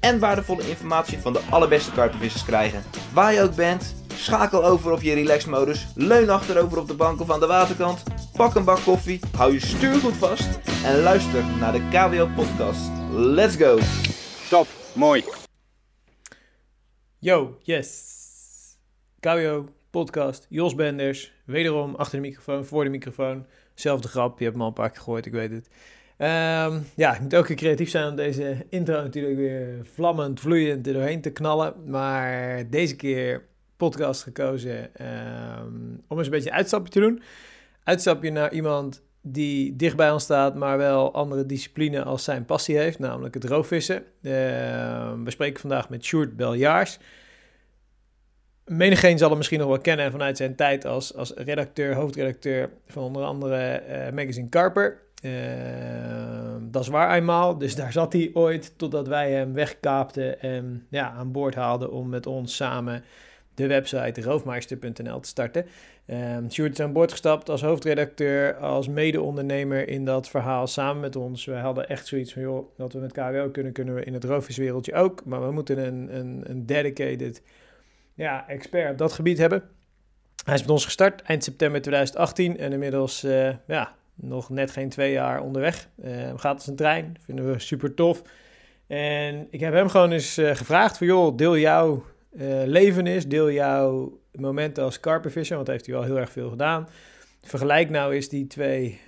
en waardevolle informatie van de allerbeste karpenvissers krijgen. Waar je ook bent, schakel over op je relaxmodus, leun achterover op de bank of aan de waterkant, pak een bak koffie, hou je stuur goed vast en luister naar de KWO podcast. Let's go! Top, mooi. Yo, yes. KWO, podcast, Jos Benders. Wederom achter de microfoon, voor de microfoon. Zelfde grap, je hebt me al een paar keer gehoord, ik weet het. Ehm, ja, ik moet ook keer creatief zijn om deze intro natuurlijk weer vlammend, vloeiend er doorheen te knallen. Maar deze keer podcast gekozen ehm, om eens een beetje een uitstapje te doen. Uitstapje naar iemand die dicht bij ons staat, maar wel andere discipline als zijn passie heeft, namelijk het roofvissen. Ehm, we spreken vandaag met Sjoerd Beljaars. Menigeen zal hem misschien nog wel kennen vanuit zijn tijd als, als redacteur, hoofdredacteur van onder andere eh, magazine Carper. Uh, dat is waar eenmaal, dus daar zat hij ooit totdat wij hem wegkaapten en ja, aan boord haalden om met ons samen de website roofmeister.nl te starten. Um, is aan boord gestapt als hoofdredacteur, als mede-ondernemer in dat verhaal samen met ons. We hadden echt zoiets van, joh, dat we met KWO kunnen, kunnen we in het roofviswereldje ook. Maar we moeten een, een, een dedicated ja, expert op dat gebied hebben. Hij is met ons gestart eind september 2018 en inmiddels uh, ja, nog net geen twee jaar onderweg. Uh, gaat als een trein, vinden we super tof. En ik heb hem gewoon eens uh, gevraagd van, joh, deel jouw leven is, deel jouw momenten als karpenvisser, want heeft hij wel heel erg veel gedaan. Vergelijk nou eens die twee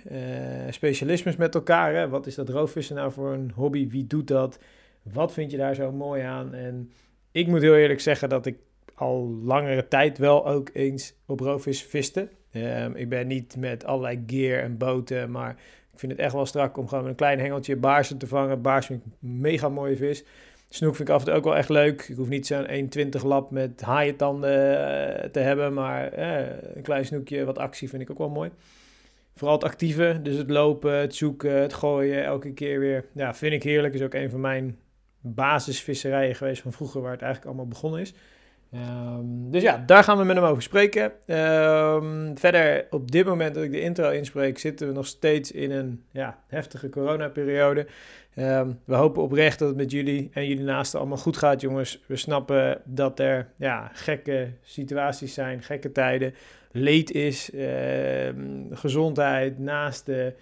specialismes met elkaar. Hè? Wat is dat roofvissen nou voor een hobby? Wie doet dat? Wat vind je daar zo mooi aan? En ik moet heel eerlijk zeggen dat ik al langere tijd wel ook eens op roofvis viste. Um, ik ben niet met allerlei gear en boten, maar ik vind het echt wel strak om gewoon met een klein hengeltje baarsen te vangen. Baars vind ik mega mooie vis. Snoek vind ik af en toe ook wel echt leuk. Ik hoef niet zo'n 1,20 lap met haaientanden uh, te hebben, maar uh, een klein snoekje, wat actie vind ik ook wel mooi. Vooral het actieve, dus het lopen, het zoeken, het gooien, elke keer weer. Ja, vind ik heerlijk. Is ook een van mijn basisvisserijen geweest van vroeger, waar het eigenlijk allemaal begonnen is. Um, dus ja, daar gaan we met hem over spreken. Um, verder, op dit moment dat ik de intro inspreek, zitten we nog steeds in een ja, heftige coronaperiode. Um, we hopen oprecht dat het met jullie en jullie naasten allemaal goed gaat, jongens. We snappen dat er ja, gekke situaties zijn, gekke tijden, leed is, gezondheid, naasten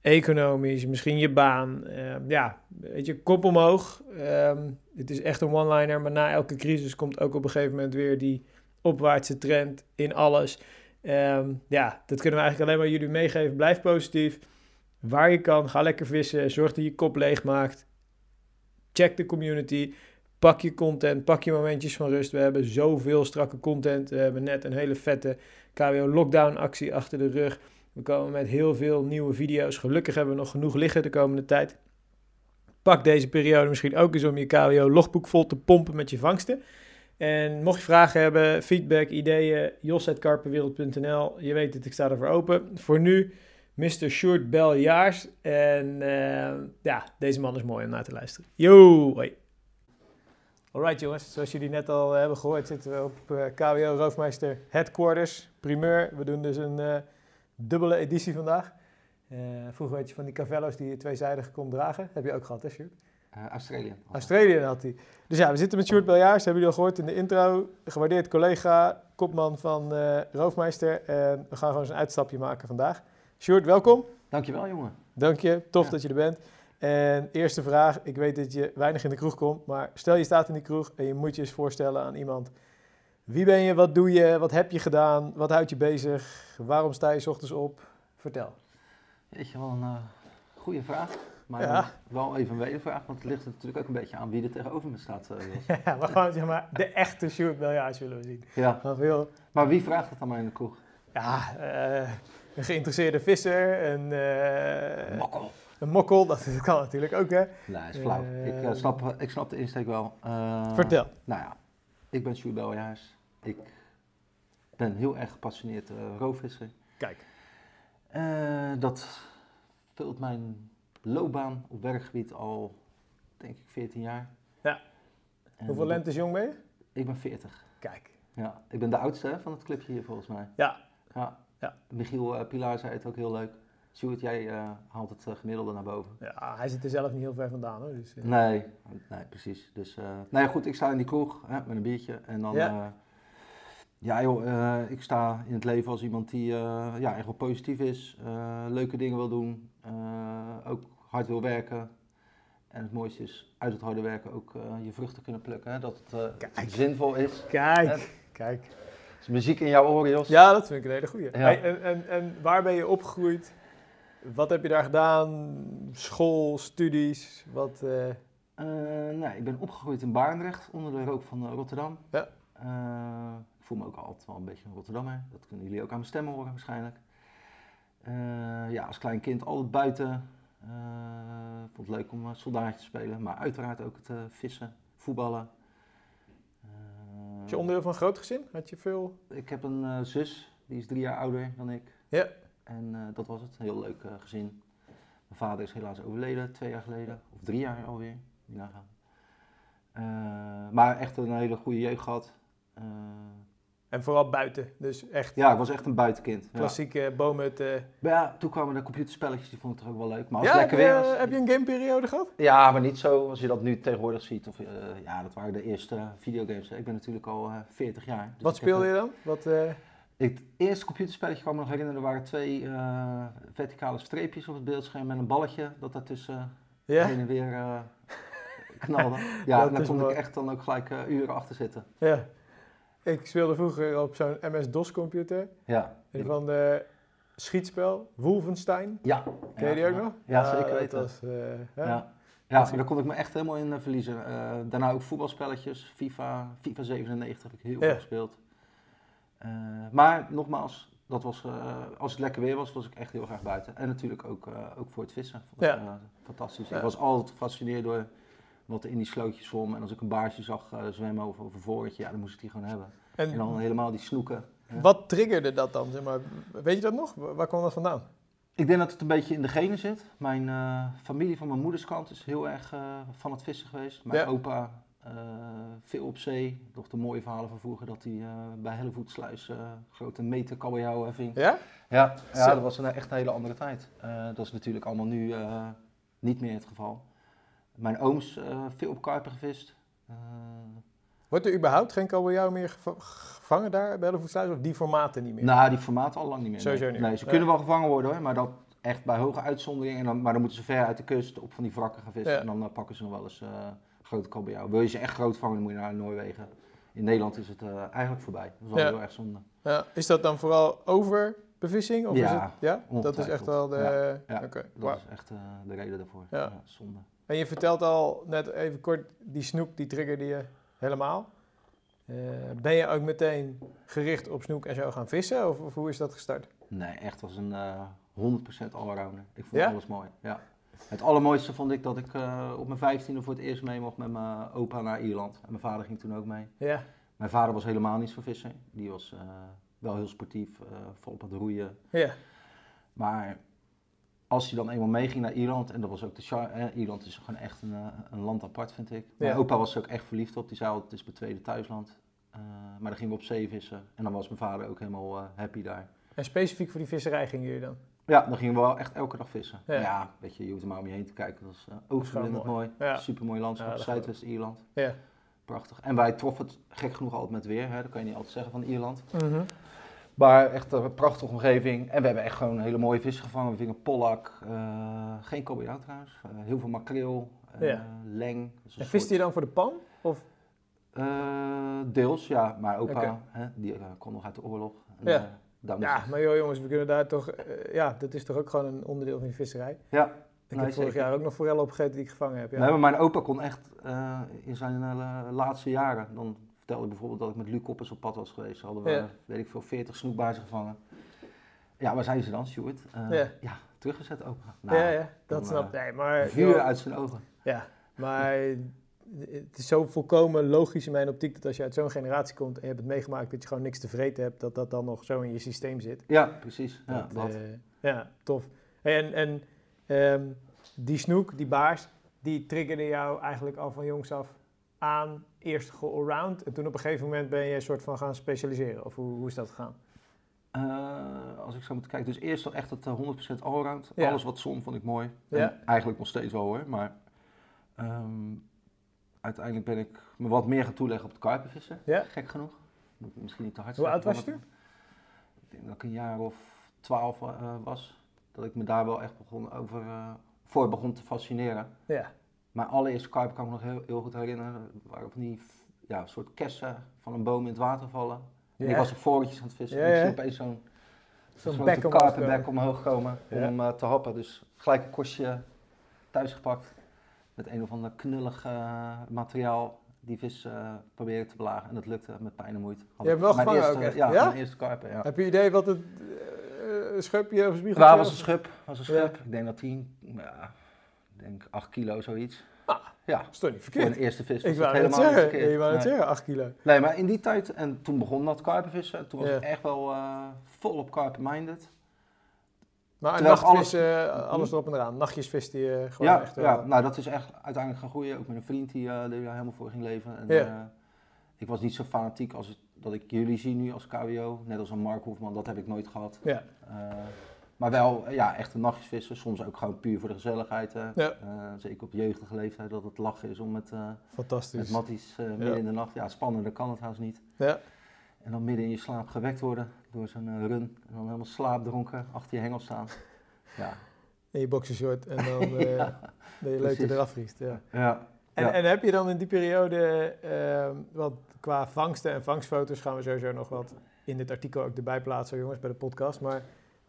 economisch, misschien je baan. Ja, weet je, kop omhoog. Het is echt een one-liner, maar na elke crisis komt ook op een gegeven moment weer die opwaartse trend in alles. Um, ja, dat kunnen we eigenlijk alleen maar jullie meegeven. Blijf positief. Waar je kan, ga lekker vissen. Zorg dat je kop leeg maakt. Check de community. Pak je content, pak je momentjes van rust. We hebben zoveel strakke content. We hebben net een hele vette KWO lockdown actie achter de rug. We komen met heel veel nieuwe video's. Gelukkig hebben we nog genoeg liggen de komende tijd. Pak deze periode misschien ook eens om je KWO-logboek vol te pompen met je vangsten. En mocht je vragen hebben, feedback, ideeën, jos.karpenwereld.nl. Je weet het, ik sta ervoor open. Voor nu, Mr. Short Beljaars. En uh, ja, deze man is mooi om naar te luisteren. Yo, hoi. Alright jongens, zoals jullie net al hebben gehoord, zitten we op uh, KWO Roofmeister Headquarters, primeur. We doen dus een... Dubbele editie vandaag. Uh, vroeger weet je van die cavello's die je tweezijdig kon dragen. Heb je ook gehad, hè, Sjoerd? Uh, Australië. Australië had hij. Dus ja, we zitten met Sjoerd Beljaars. Hebben jullie al gehoord in de intro. Gewaardeerd collega, kopman van uh, Roofmeister. En we gaan gewoon eens een uitstapje maken vandaag. Sjoerd, welkom. Dankjewel, jongen. Dank je. Tof ja. dat je er bent. En eerste vraag. Ik weet dat je weinig in de kroeg komt. Maar stel je staat in die kroeg en je moet je eens voorstellen aan iemand wie ben je? Wat doe je? Wat heb je gedaan? Wat houdt je bezig? Waarom sta je s ochtends op? Vertel. Weet je, wel een uh, goede vraag. Maar ja. wel even een wedervraag, want het ligt er natuurlijk ook een beetje aan wie er tegenover me staat. Uh, ja, we gaan zeg maar de echte Sjoerd Beljaars willen we zien. Ja. Veel... Maar wie vraagt het aan mij in de kroeg? Ja, uh, een geïnteresseerde visser, een... Mokkel. Een mokkel, dat kan natuurlijk ook, hè? Nee, is flauw. Eh, ik, eh, snap, ik snap de insteek wel. Eh, Vertel. Nou ja, ik ben Sjoerd Beljaars. Ik ben heel erg gepassioneerd roofvisser. Kijk. Uh, dat vult mijn loopbaan op werkgebied al, denk ik, 14 jaar. Ja. En Hoeveel lentes jong ben je? Ik ben 40. Kijk. Ja, ik ben de oudste van het clubje hier volgens mij. Ja. ja. ja. Michiel uh, Pilar zei het ook heel leuk. Sjoerd, jij uh, haalt het uh, gemiddelde naar boven. Ja, hij zit er zelf niet heel ver vandaan hoor. Dus, nee, nee, precies. Dus, nou ja, goed, ik sta in die kroeg hè, met een biertje en dan... Ja. Ja joh, uh, ik sta in het leven als iemand die uh, ja, echt wel positief is, uh, leuke dingen wil doen, ook hard wil werken. En het mooiste is uit het harde werken ook je vruchten kunnen plukken, hè? dat het zinvol is. Kijk, hè? kijk. Is muziek in jouw oren, Jos? Ja, dat vind ik een hele goeie. Ja. Hey, en, en, en waar ben je opgegroeid? Wat heb je daar gedaan? School, studies, wat... nou, ik ben opgegroeid in Barendrecht, onder de rook van Rotterdam. Ja. Voel me ook altijd wel een beetje een Rotterdammer. Dat kunnen jullie ook aan mijn stem horen waarschijnlijk. Uh, ja, als klein kind altijd buiten. Uh, vond het leuk om soldaatje te spelen. Maar uiteraard ook het uh, vissen, voetballen. Is je onderdeel van een groot gezin? Had je veel? Ik heb een zus, die is drie jaar ouder dan ik. Ja. En dat was het, een heel leuk gezin. Mijn vader is helaas overleden, twee jaar geleden. Of drie jaar alweer, niet nagaan. maar echt een hele goede jeugd gehad. En vooral buiten, dus echt... Ja, ik was echt een buitenkind. Klassieke ja. boomhut. Uh... Ja, toen kwamen de computerspelletjes, die vond ik toch ook wel leuk. Maar als ja, lekker weer was... heb je een gameperiode gehad? Ja, maar niet zo als je dat nu tegenwoordig ziet. Of, uh, ja, dat waren de eerste videogames. Ik ben natuurlijk al uh, 40 jaar. Dus Wat speelde je dan? Wat, het eerste computerspelletje, kan ik me nog herinneren, er waren twee verticale streepjes op het beeldscherm met een balletje dat daartussen ja? heen en weer knalde. Ja, en daar kon ik echt dan ook gelijk uren achter zitten. Ja. Ik speelde vroeger op zo'n MS-DOS-computer. Ja. En van de schietspel, Wolfenstein. Ja. Ken je die ja, ook nog? Ja, ja zeker weten. Was, uh, ja. ja. Ja, maar daar kon ik me echt helemaal in uh, verliezen. Uh, daarna ook voetbalspelletjes, FIFA, FIFA 97 heb ik heel veel gespeeld. maar nogmaals, dat was, als het lekker weer was, was ik echt heel graag buiten. En natuurlijk ook, ook voor het vissen. Vond ik, fantastisch. Ik was altijd gefascineerd door wat er in die slootjes vormen. En als ik een baarsje zag uh, zwemmen over, over een voorretje, ja, dan moest ik die gewoon hebben. En, en dan helemaal die snoeken. Wat triggerde dat dan? Zeg maar, weet je dat nog? Waar kwam dat vandaan? Ik denk dat het een beetje in de genen zit. Mijn uh, familie van mijn moeders kant is heel erg uh, van het vissen geweest. Mijn ja. opa veel op zee. Nog de mooie verhalen van vroeger dat hij bij Hellevoetsluis grote meter kabeljauwen ving. Ja? Ja, ja dat was een echt een hele andere tijd. dat is natuurlijk allemaal nu niet meer het geval. Mijn ooms uh, veel op karpen gevist. Uh, Wordt er überhaupt geen kabeljauw meer gevangen daar bij Hellevoetsluis? Of die formaten niet meer? Nou, die formaten al lang niet meer. Sowieso nee. niet. Nee, ze ja. kunnen wel gevangen worden hoor, maar dat echt bij hoge uitzonderingen. En dan, maar dan moeten ze ver uit de kust op van die wrakken gaan vissen. Ja. En dan uh, pakken ze nog wel eens grote kabeljauw. Wil je ze echt groot vangen, dan moet je naar Noorwegen. In Nederland is het eigenlijk voorbij. Dat is wel heel erg zonde. Ja. Is dat dan vooral overbevissing? Of ja, is het, ja? dat is echt wel de... Ja, okay. dat wow. is echt de reden daarvoor. Ja. zonde. En je vertelt al net even kort, die snoek, die triggerde je helemaal. Uh, ben je ook meteen gericht op snoek en zo gaan vissen? Of, of hoe is dat gestart? Nee, echt als een uh, 100% allrounder. Ik vond alles mooi, ja. Het allermooiste vond ik dat ik op mijn vijftiende voor het eerst mee mocht met mijn opa naar Ierland. En mijn vader ging toen ook mee. Ja. Mijn vader was helemaal niet zo vissen. Die was wel heel sportief, vol op het roeien. Ja. Maar als je dan eenmaal meeging naar Ierland, en dat was ook de char eh, Ierland is gewoon echt een, een land apart, vind ik. Mijn Ja. opa was er ook echt verliefd op, die zei altijd, het is mijn tweede thuisland. Uh, maar dan gingen we op zee vissen en dan was mijn vader ook helemaal uh, happy daar. En specifiek voor die visserij gingen jullie dan? Ja, dan gingen we wel echt elke dag vissen. Ja. Ja, weet je, je hoeft er maar om je heen te kijken. Dat uh, oogverblindend mooi. mooi. Ja. Super mooi landschap, Zuidwest-Ierland. Ja. Prachtig. En wij troffen het gek genoeg altijd met weer, hè? dat kan je niet altijd zeggen van Ierland. Mhm. Maar echt een prachtige omgeving. En we hebben echt gewoon hele mooie vissen gevangen. We vingen pollak, uh, geen kabeljauw trouwens, uh, heel veel makreel, uh, Ja. leng. En viste je dan voor de pan? Of? Eh, deels, ja. Maar opa, Oké. hè, die eh, kwam nog uit de oorlog. En, Ja. eh, Ja, maar joh jongens, we kunnen daar toch... eh, ja, dat is toch ook gewoon een onderdeel van die visserij? Ja, Ik Nee, heb vorig jaar ook nog forellen opgegeten die ik gevangen heb. Ja. Nee, maar mijn opa kon echt eh, in zijn eh, laatste jaren, dan vertelde hij bijvoorbeeld dat ik met Luc Koppers op pad was geweest. Hadden we, Ja. weet ik veel, 40 snoekbaarzen gevangen. Ja, waar zijn ze dan, Stuart? Uh, ja. ja, teruggezet ook. Nou, ja, ja, dat snap ik. Maar... Vuur uit zijn ogen. Ja, maar het is zo volkomen logisch in mijn optiek dat als je uit zo'n generatie komt en je hebt het meegemaakt dat je gewoon niks te vreten hebt, dat dat dan nog zo in je systeem zit. Ja, precies. Ja, dat, ja tof. En, en um, die snoek, die baars, die triggerde jou eigenlijk al van jongs af aan, eerst allround en toen op een gegeven moment ben je een soort van gaan specialiseren? Of hoe, hoe is dat gegaan? Uh, als ik zo moet kijken, dus eerst echt het 100% allround. Ja. Alles wat zon vond ik mooi. Ja. eigenlijk nog steeds wel hoor, maar um, uiteindelijk ben ik me wat meer gaan toeleggen op het karpenvissen. Ja. Gek genoeg. Misschien niet te hard. Hoe oud was je toen? Ik denk dat ik een jaar of twaalf uh, was. Dat ik me daar wel echt begon over, uh, voor begon te fascineren. Ja. Mijn allereerste karp kan ik me nog heel, heel goed herinneren. waren van die ja, soort kessen van een boom in het water vallen. En ik was op voortjes aan het vissen. En ik zie opeens zo'n zo'n karpenbek omhoog komen om hem uh, te happen. Dus gelijk een kostje thuis gepakt met een of ander knullig uh, materiaal die vis uh, proberen te belagen. En dat lukte met pijn en moeite. je hebt wel gevangen eerste, ook echt? Ja, ja? mijn eerste karpen, ja. Heb je idee wat het uh, schupje of spiegeltje was? was een schub. Was een schub. Ik denk dat 10, ja, ik denk 8 kilo zoiets. Ah, ja. Dat is toch niet verkeerd? Voor een eerste vis was ik wou helemaal zeggen, niet verkeerd. Je wou het nee. zeggen, 8 kilo. Nee, maar in die tijd, en toen begon dat karpenvissen. Toen was ik echt wel vol op karpen-minded. Maar nachtvissen, alles, alles erop en eraan. Nachtjes viste je gewoon ja, echt Ja, nou dat is echt uiteindelijk gaan groeien. Ook met een vriend die, uh, die daar helemaal voor ging leven. En, ja. uh, ik was niet zo fanatiek als het, dat ik jullie zie nu als KWO. Net als een Mark Hofman, dat heb ik nooit gehad. Ja. Uh, maar wel ja, echt een nachtjes vissen. Soms ook gewoon puur voor de gezelligheid. Ja. zeker op jeugdige leeftijd dat het lachen is om met, Fantastisch. met matties midden in de nacht. Ja, spannender kan het haast niet. Ja. En dan midden in je slaap gewekt worden door zo'n run. En dan helemaal slaapdronken achter je hengel staan. Ja. In je boxershort en dan uh, ja, dat je leuk eraf vriest. Ja. Ja, en, ja. en, heb je dan in die periode, uh, wat qua vangsten en vangstfoto's gaan we sowieso nog wat in dit artikel ook erbij plaatsen, jongens, bij de podcast. Maar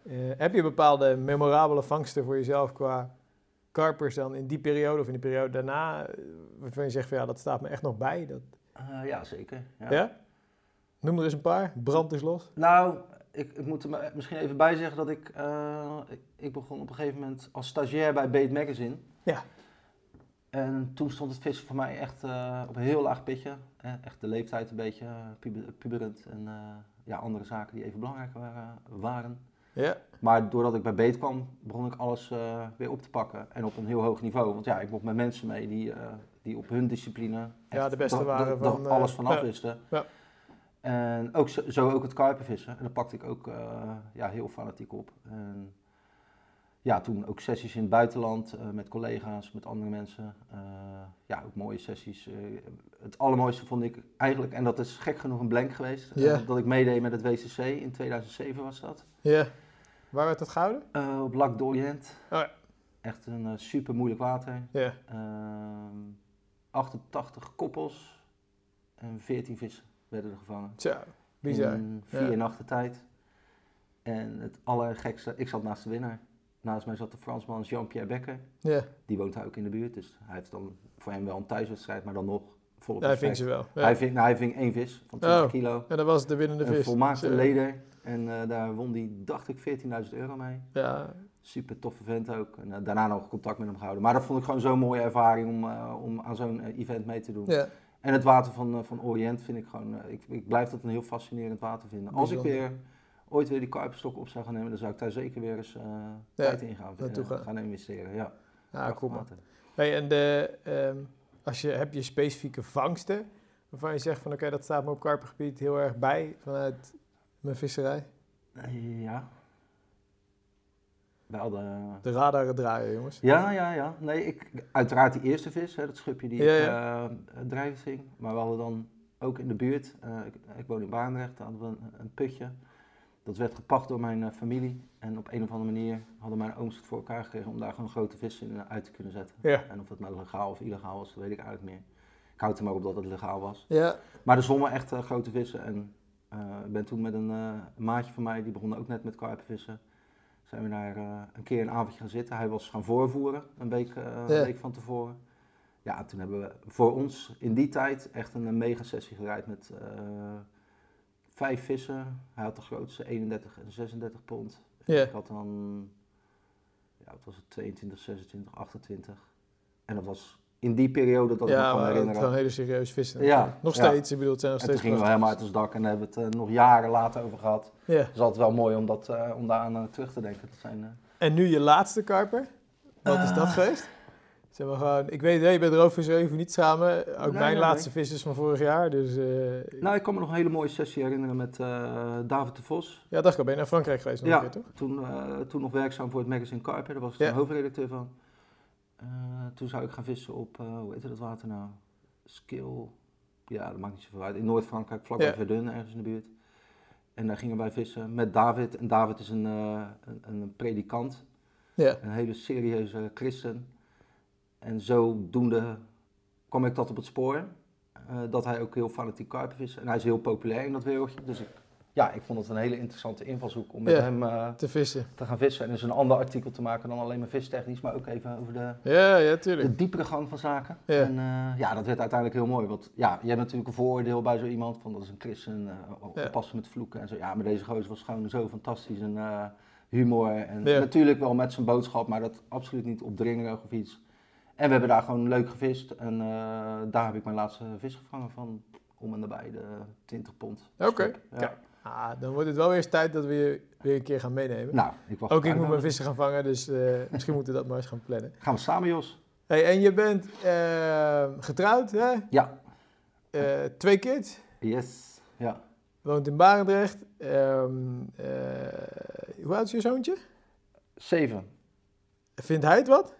uh, heb je bepaalde memorabele vangsten voor jezelf qua karpers dan in die periode of in de periode daarna, waarvan je zegt van ja, dat staat me echt nog bij? Dat... ja, zeker. Ja? ja? Noem er eens een paar. Brand is los. Nou, ik, ik moet er misschien even bij zeggen dat ik, uh, ik, ik, begon op een gegeven moment als stagiair bij Bait Magazine. Ja. En toen stond het vissen voor mij echt uh, op een heel laag pitje. Eh, echt de leeftijd een beetje puber, puberend en ja, andere zaken die even belangrijk waren. waren. Ja. Maar doordat ik bij Beet kwam, begon ik alles weer op te pakken. En op een heel hoog niveau. Want ja, ik mocht met mensen mee die, die op hun discipline ja, de beste waren van, alles vanaf wisten. Ja. En ook zo, ook het karpenvissen. En daar pakte ik ook ja, heel fanatiek op. En ja, toen ook sessies in het buitenland uh, met collega's, met andere mensen. Uh, ja, ook mooie sessies. het allermooiste vond ik eigenlijk, en dat is gek genoeg een blank geweest, yeah. dat ik meedeed met het WCC. In 2007 was dat. Ja. Yeah. Waar werd dat gehouden? op Lac d'Orient. Oh, ja. Echt een super moeilijk water. Ja. 88 koppels en 14 vissen werden er gevangen. Tja, bizar. In vier nachten tijd. En het allergekste, ik zat naast de winnaar. Naast mij zat de Fransman Jean-Pierre Becker. Ja. Die woont ook in de buurt, dus hij heeft dan voor hem wel een thuiswedstrijd, maar dan nog volop ja, Hij ving ze wel. Ja. Hij, ving, nou, hij ving één vis van 20 oh. kilo. En dat was de winnende een vis. volmaakte leder. En uh, daar won hij, dacht ik, 14.000 euro mee. Ja. Super toffe vent ook. En uh, daarna nog contact met hem gehouden. Maar dat vond ik gewoon zo'n mooie ervaring om, uh, om aan zo'n event mee te doen. Ja. En het water van, van Orient vind ik gewoon, ik, ik blijf dat een heel fascinerend water vinden. Als ik weer ooit weer die karpenstok op zou gaan nemen, dan zou ik daar zeker weer eens ja, tijd in gaan, uh, gaan investeren. Ja, ja cool man. Hey, en de, um, als je, heb je specifieke vangsten waarvan je zegt van oké, okay, dat staat me op karpengebied heel erg bij vanuit mijn visserij? Uh, ja, wel de... De radar draaien, jongens. Ja, ja, ja. Nee, ik, uiteraard die eerste vis, hè, dat schupje die ja, ja. uh. Maar we hadden dan ook in de buurt, uh, ik, ik, woon in Baanrecht, hadden we een, een, putje. Dat werd gepacht door mijn uh, familie. En op een of andere manier hadden mijn ooms het voor elkaar gekregen om daar gewoon grote vissen in uit te kunnen zetten. Ja. En of dat nou legaal of illegaal was, dat weet ik eigenlijk meer. Ik houd er maar op dat het legaal was. Ja. Maar er zwommen echt grote vissen. En ik ben toen met een, maatje van mij, die begon ook net met karpenvissen zijn we daar een keer een avondje gaan zitten. Hij was gaan voorvoeren, een week, ja. een week van tevoren. Ja, toen hebben we voor ons in die tijd echt een, mega sessie gereid met vijf vissen. Hij had de grootste 31 en 36 pond. Ja. Ik had dan, ja, wat was het, 22, 26, 28. En dat was in die periode dat ik me ja, kan herinneren. gewoon hele serieus vissen. Ja. Nog ja. steeds. Ik bedoel, het zijn nog En toen steeds gingen we helemaal uit ons dak en daar hebben we het eh, nog jaren later over gehad. Ja. Het is altijd wel mooi om, dat, eh, om daar aan eh, terug te denken. Dat zijn, En nu je laatste karper. Wat is dat Ah. geweest? Zeg maar gewoon, ik weet, je bent roofvisser, even niet schamen. Ook Nee, mijn nee, laatste vis is van vorig jaar. Dus eh, Nou, ik kan me nog een hele mooie sessie herinneren met eh, David de Vos. ja, dacht ik al, ben je naar Frankrijk geweest nog Ja, keer, toch? toen, eh, toen nog werkzaam voor het magazine Carper. Daar was ik Ja. de hoofdredacteur van. Toen zou ik gaan vissen op, hoe heet dat water nou? Skill. Ja, dat maakt niet zoveel uit. In Noord-Frankrijk, vlakbij Ja. Verdun, ergens in de buurt. En daar gingen wij vissen met David. En David is een, een, een predikant. Ja. Een hele serieuze christen. En zodoende kwam ik dat op het spoor. eh, dat hij ook heel fanatiek karpen vist. En hij is heel populair in dat wereldje. Dus ik, ja, ik vond het een hele interessante invalshoek om met Ja. hem eh, Te vissen. te gaan vissen. En dus een ander artikel te maken dan alleen maar vistechnisch. Maar ook even over de, Ja, ja, de diepere gang van zaken. Ja. En eh, ja, dat werd uiteindelijk heel mooi. Want ja, je hebt natuurlijk een vooroordeel bij zo iemand. Van dat is een christen, oppassen met vloeken en zo. Ja, maar deze gozer was gewoon zo fantastisch. En humor. En natuurlijk wel met zijn boodschap, maar dat absoluut niet opdringerig of iets. En we hebben daar gewoon leuk gevist. En eh, daar heb ik mijn laatste vis gevangen van om en nabij de 20 pond. Oké. Ja. Ah, dan wordt het wel weer eens tijd dat we je weer een keer gaan meenemen. Nou, ik wacht Ook ik moet mijn vissen gaan vangen, dus eh, misschien moeten we dat maar eens gaan plannen. Gaan we samen, Jos? Hey, en je bent eh, getrouwd, hè? Ja. Eh, twee kids, Yes. Ja. woont in Barendrecht. Ehm, eh, hoe oud is je zoontje? Zeven. Vindt hij het wat?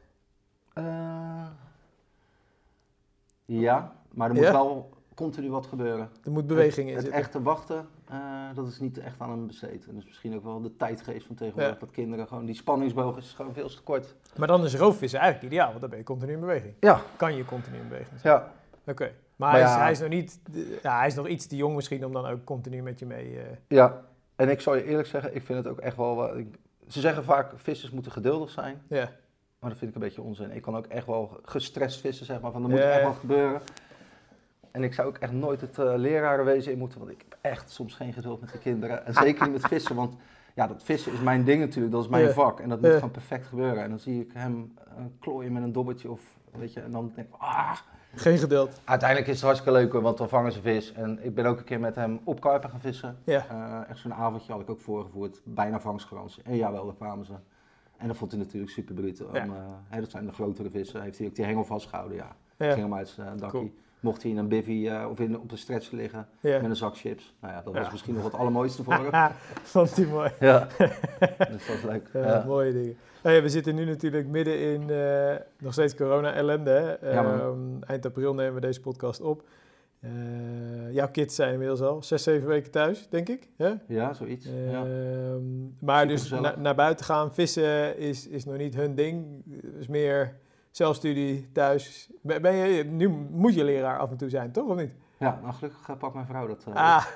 Eh, ja, maar er moet Ja? wel continu wat gebeuren. Er moet beweging in het, het zitten. echte wachten, eh, dat is niet echt aan hem besteed. En dat is misschien ook wel de tijdgeest van tegenwoordig. Ja. Dat kinderen gewoon, die spanningsboog is gewoon veel te kort. Maar dan is roofvissen eigenlijk ideaal, want dan ben je continu in beweging. Ja. Kan je continu in beweging zijn. Ja. Oké. Maar, Maar hij, is, ja. hij is nog niet, ja, hij is nog iets te jong misschien om dan ook continu met je mee... eh, Ja. En ik zal je eerlijk zeggen, ik vind het ook echt wel... ik- ze zeggen vaak, vissers moeten geduldig zijn. ja. Maar dat vind ik een beetje onzin. Ik kan ook echt wel gestrest vissen, zeg maar. Van, er moet Ja. echt wat gebeuren. En ik zou ook echt nooit het uh, lerarenwezen in moeten. Want ik heb echt soms geen geduld met de kinderen. En zeker niet met vissen. Want ja, dat vissen is mijn ding natuurlijk. Dat is mijn vak. En dat moet gewoon perfect gebeuren. En dan zie ik hem uh, klooien met een dobbertje of... Weet je, en dan denk ik, ah... Geen geduld. Uiteindelijk is het hartstikke leuk, want dan vangen ze vis. En ik ben ook een keer met hem op karpen gaan vissen. Ja. Eh, echt zo'n avondje had ik ook voorgevoerd. Bijna vangstgarantie. En jawel, daar kwamen ze. En dat vond hij natuurlijk super bruut. Ja. eh, dat zijn de grotere vissen. Heeft hij ook die hengel vastgehouden, ja. Ja. Ging hem uit zijn dakkie. Cool. Mocht hij in een bivvy eh, of in, op de stretch liggen Ja. met een zak chips. Nou ja, dat was misschien nog het allermooiste voor hem. Vond hij mooi. ja. dus dat was leuk. Mooie dingen. Nou ja, we zitten nu natuurlijk midden in eh, nog steeds corona-ellende. Ehm, eind april nemen we deze podcast op. Eh, jouw kids zijn inmiddels al zes, zeven weken thuis, denk ik. Ja? ja, zoiets. ja. Ehm, maar Super dus na- naar buiten gaan, vissen is, is nog niet hun ding. Dus meer zelfstudie thuis. Ben, ben je, nu moet je leraar af en toe zijn, toch? Of niet? ja, nou gelukkig eh, pakt mijn vrouw dat. eh, Ah,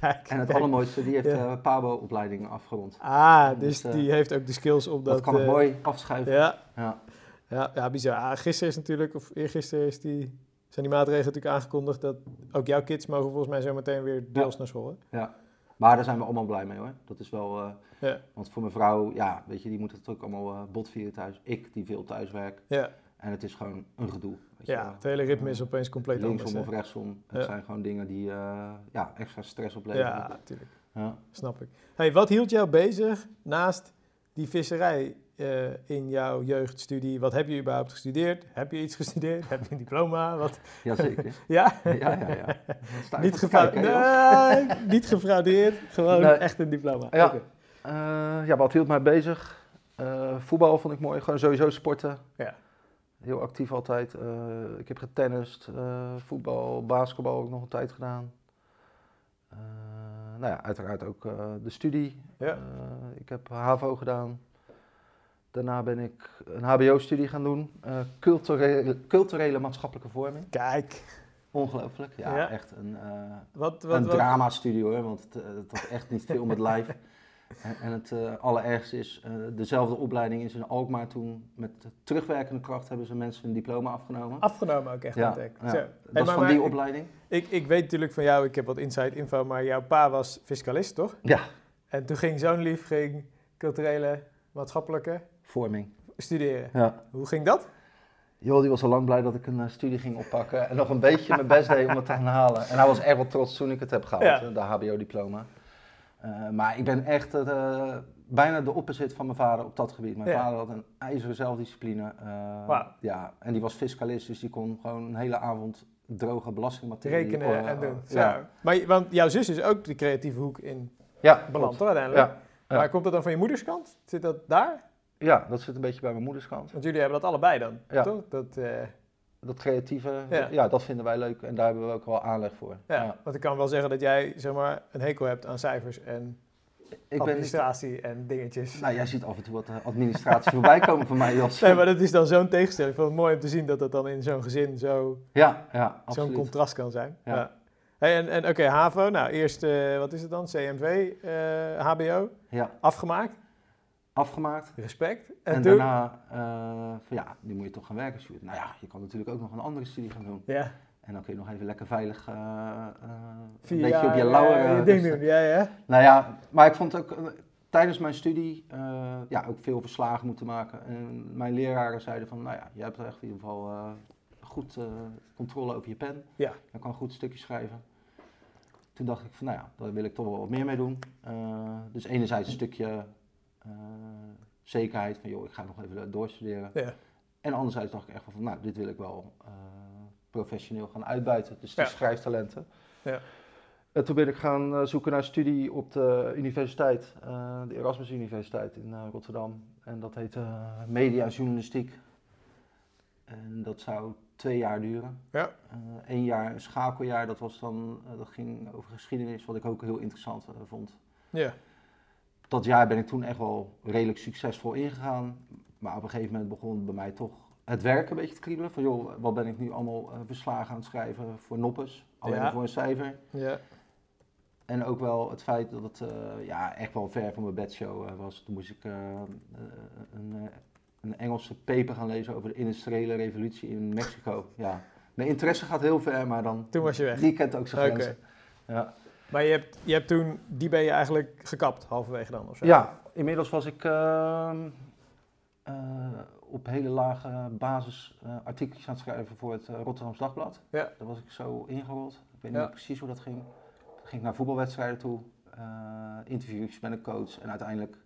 kijk. En het kijk. allermooiste, die heeft Ja. Pabo-opleiding afgerond. Ah, dus, Dus, die heeft ook de skills om dat... Dat, kan ik mooi afschuiven. Ja, Ja. Ja, ja bizar. Ah, gisteren is natuurlijk, of eergisteren is die, zijn die maatregelen natuurlijk aangekondigd dat ook jouw kids mogen volgens mij zo meteen weer deels naar school. Hè? Ja, maar daar zijn we allemaal blij mee hoor. Dat is wel, eh, Ja, want voor mijn vrouw, ja, weet je, die moet het ook allemaal eh botvieren thuis. Ik die veel thuis werk. ja, En het is gewoon een gedoe. Weet ja het hele ritme is Eh, opeens compleet Linksom anders. of hè? rechtsom. Het zijn gewoon dingen die ja, extra stress opleveren. Ja, natuurlijk. Ja. Snap ik. Hey, wat hield jou bezig naast die visserij eh, in jouw jeugdstudie? Wat heb je überhaupt gestudeerd? Heb je iets gestudeerd? heb je een diploma? Wat? Jazeker. Ja? ja, ja, ja. Niet, van te gefra- kijken, hè, Jos. nee, niet gefraudeerd, gewoon Nee. echt een diploma. Ja. Eh, ja, wat hield mij bezig? Eh, voetbal vond ik mooi. Gewoon sowieso sporten. Ja. Heel actief altijd. Ik heb getennist, voetbal, basketbal ook nog een tijd gedaan. Nou ja, uiteraard ook de studie. Ja. Ik heb HAVO gedaan. Daarna ben ik een HBO-studie gaan doen. Eh, culturele, culturele maatschappelijke vorming. Kijk, Ongelooflijk. Ja, Ja. echt een, eh, wat, wat, een wat, drama-studie hoor. Want het, eh, het had echt niet veel met live. En, en het eh, allerergste is, dezelfde opleiding is in Alkmaar toen met terugwerkende kracht hebben ze mensen een diploma afgenomen. afgenomen ook echt ja. Zo. dat is van die ik- opleiding. Ik, ik weet natuurlijk van jou, ik heb wat inside info, maar jouw pa was fiscalist, toch? Ja, En toen ging zo'n lief ging culturele, maatschappelijke Vorming. studeren. Ja. Hoe ging dat? Joh, die was al lang blij dat ik een eh, studie ging oppakken en nog een beetje mijn best deed om het te gaan halen. En hij was echt wel trots toen ik het heb gehaald, Ja. eh, de HBO-diploma. Eh, maar ik ben echt eh, bijna de opposite van mijn vader op dat gebied. Mijn Ja. vader had een ijzeren zelfdiscipline. eh, ja, en die was fiscalist, dus die kon gewoon een hele avond droge belastingmaterie... Rekenen en doen. Ja. Maar, want jouw zus is ook de creatieve hoek in ja beland, uiteindelijk? Ja, ja. Maar komt dat dan van je moederskant? Zit dat daar? Ja, dat zit een beetje bij mijn moederskant. Want jullie hebben dat allebei dan, Ja. toch? Dat, eh, Dat creatieve, Ja. ja. dat vinden wij leuk en daar hebben we ook wel aanleg voor. ja. Want ik kan wel zeggen dat jij zeg maar, een hekel hebt aan cijfers en Ik ben, administratie en dingetjes. nou, jij ziet af en toe wat eh, administratie voorbij komen van mij, Jos. Nee, maar dat is dan zo'n tegenstelling. Ik vond het mooi om te zien dat dat dan in zo'n gezin zo, Ja, ja, zo'n contrast kan zijn. Ja. Ja. Hey, en en oké, HAVO, nou eerst, eh, wat is het dan? CMV, HBO, Ja, afgemaakt, afgemaakt. respect. En, daarna, eh, van ja, nu moet je toch gaan werken, Sjoerd. Nou ja, je kan natuurlijk ook nog een andere studie gaan doen. Ja, En dan kun je nog even lekker veilig eh, eh, een beetje op je lauwen je ding rusten. doen. Ja, ja. Nou ja, maar ik vond ook tijdens mijn studie ja, ook veel verslagen moeten maken. En mijn leraren zeiden van, nou ja, je hebt echt in ieder geval goed controle over je pen. Ja. Je kan goed stukjes schrijven. Toen dacht ik van, nou ja, daar wil ik toch wel wat meer mee doen. Dus enerzijds een stukje zekerheid van, joh, ik ga nog even doorstuderen. Ja. En anderzijds dacht ik echt van, nou, dit wil ik wel eh, professioneel gaan uitbuiten. Dus die Ja. schrijftalenten. Ja. En toen ben ik gaan eh, zoeken naar studie op de universiteit, eh, de Erasmus Universiteit in eh, Rotterdam. En dat heette eh, Media en Journalistiek. En dat zou twee jaar duren. Ja. Eén jaar een schakeljaar, dat, was dan, eh, dat ging over geschiedenis, wat ik ook heel interessant eh, vond. Ja. Dat jaar ben ik toen echt wel redelijk succesvol ingegaan. Maar op een gegeven moment begon bij mij toch het werk een beetje te kriebelen. Van joh, wat ben ik nu allemaal eh, verslagen aan het schrijven voor noppes, alleen Ja. voor een cijfer. Ja. En ook wel het feit dat het eh, ja, echt wel ver van mijn bedshow eh, was. Toen moest ik een, een Engelse paper gaan lezen over de industriële revolutie in Mexico. Ja. Mijn interesse gaat heel ver, maar dan... Toen was je weg. Die kent ook zijn Oké. grenzen. Ja. Maar je hebt, je hebt toen, die ben je eigenlijk gekapt, halverwege dan of zo? ja, inmiddels was ik ehm, eh, op hele lage basis eh artikeltjes aan het schrijven voor het uh, Rotterdams Dagblad. Ja. Daar was ik zo ingerold. Ik weet Ja. niet precies hoe dat ging. Toen ging ik naar voetbalwedstrijden toe, uh, interviews met een coach en uiteindelijk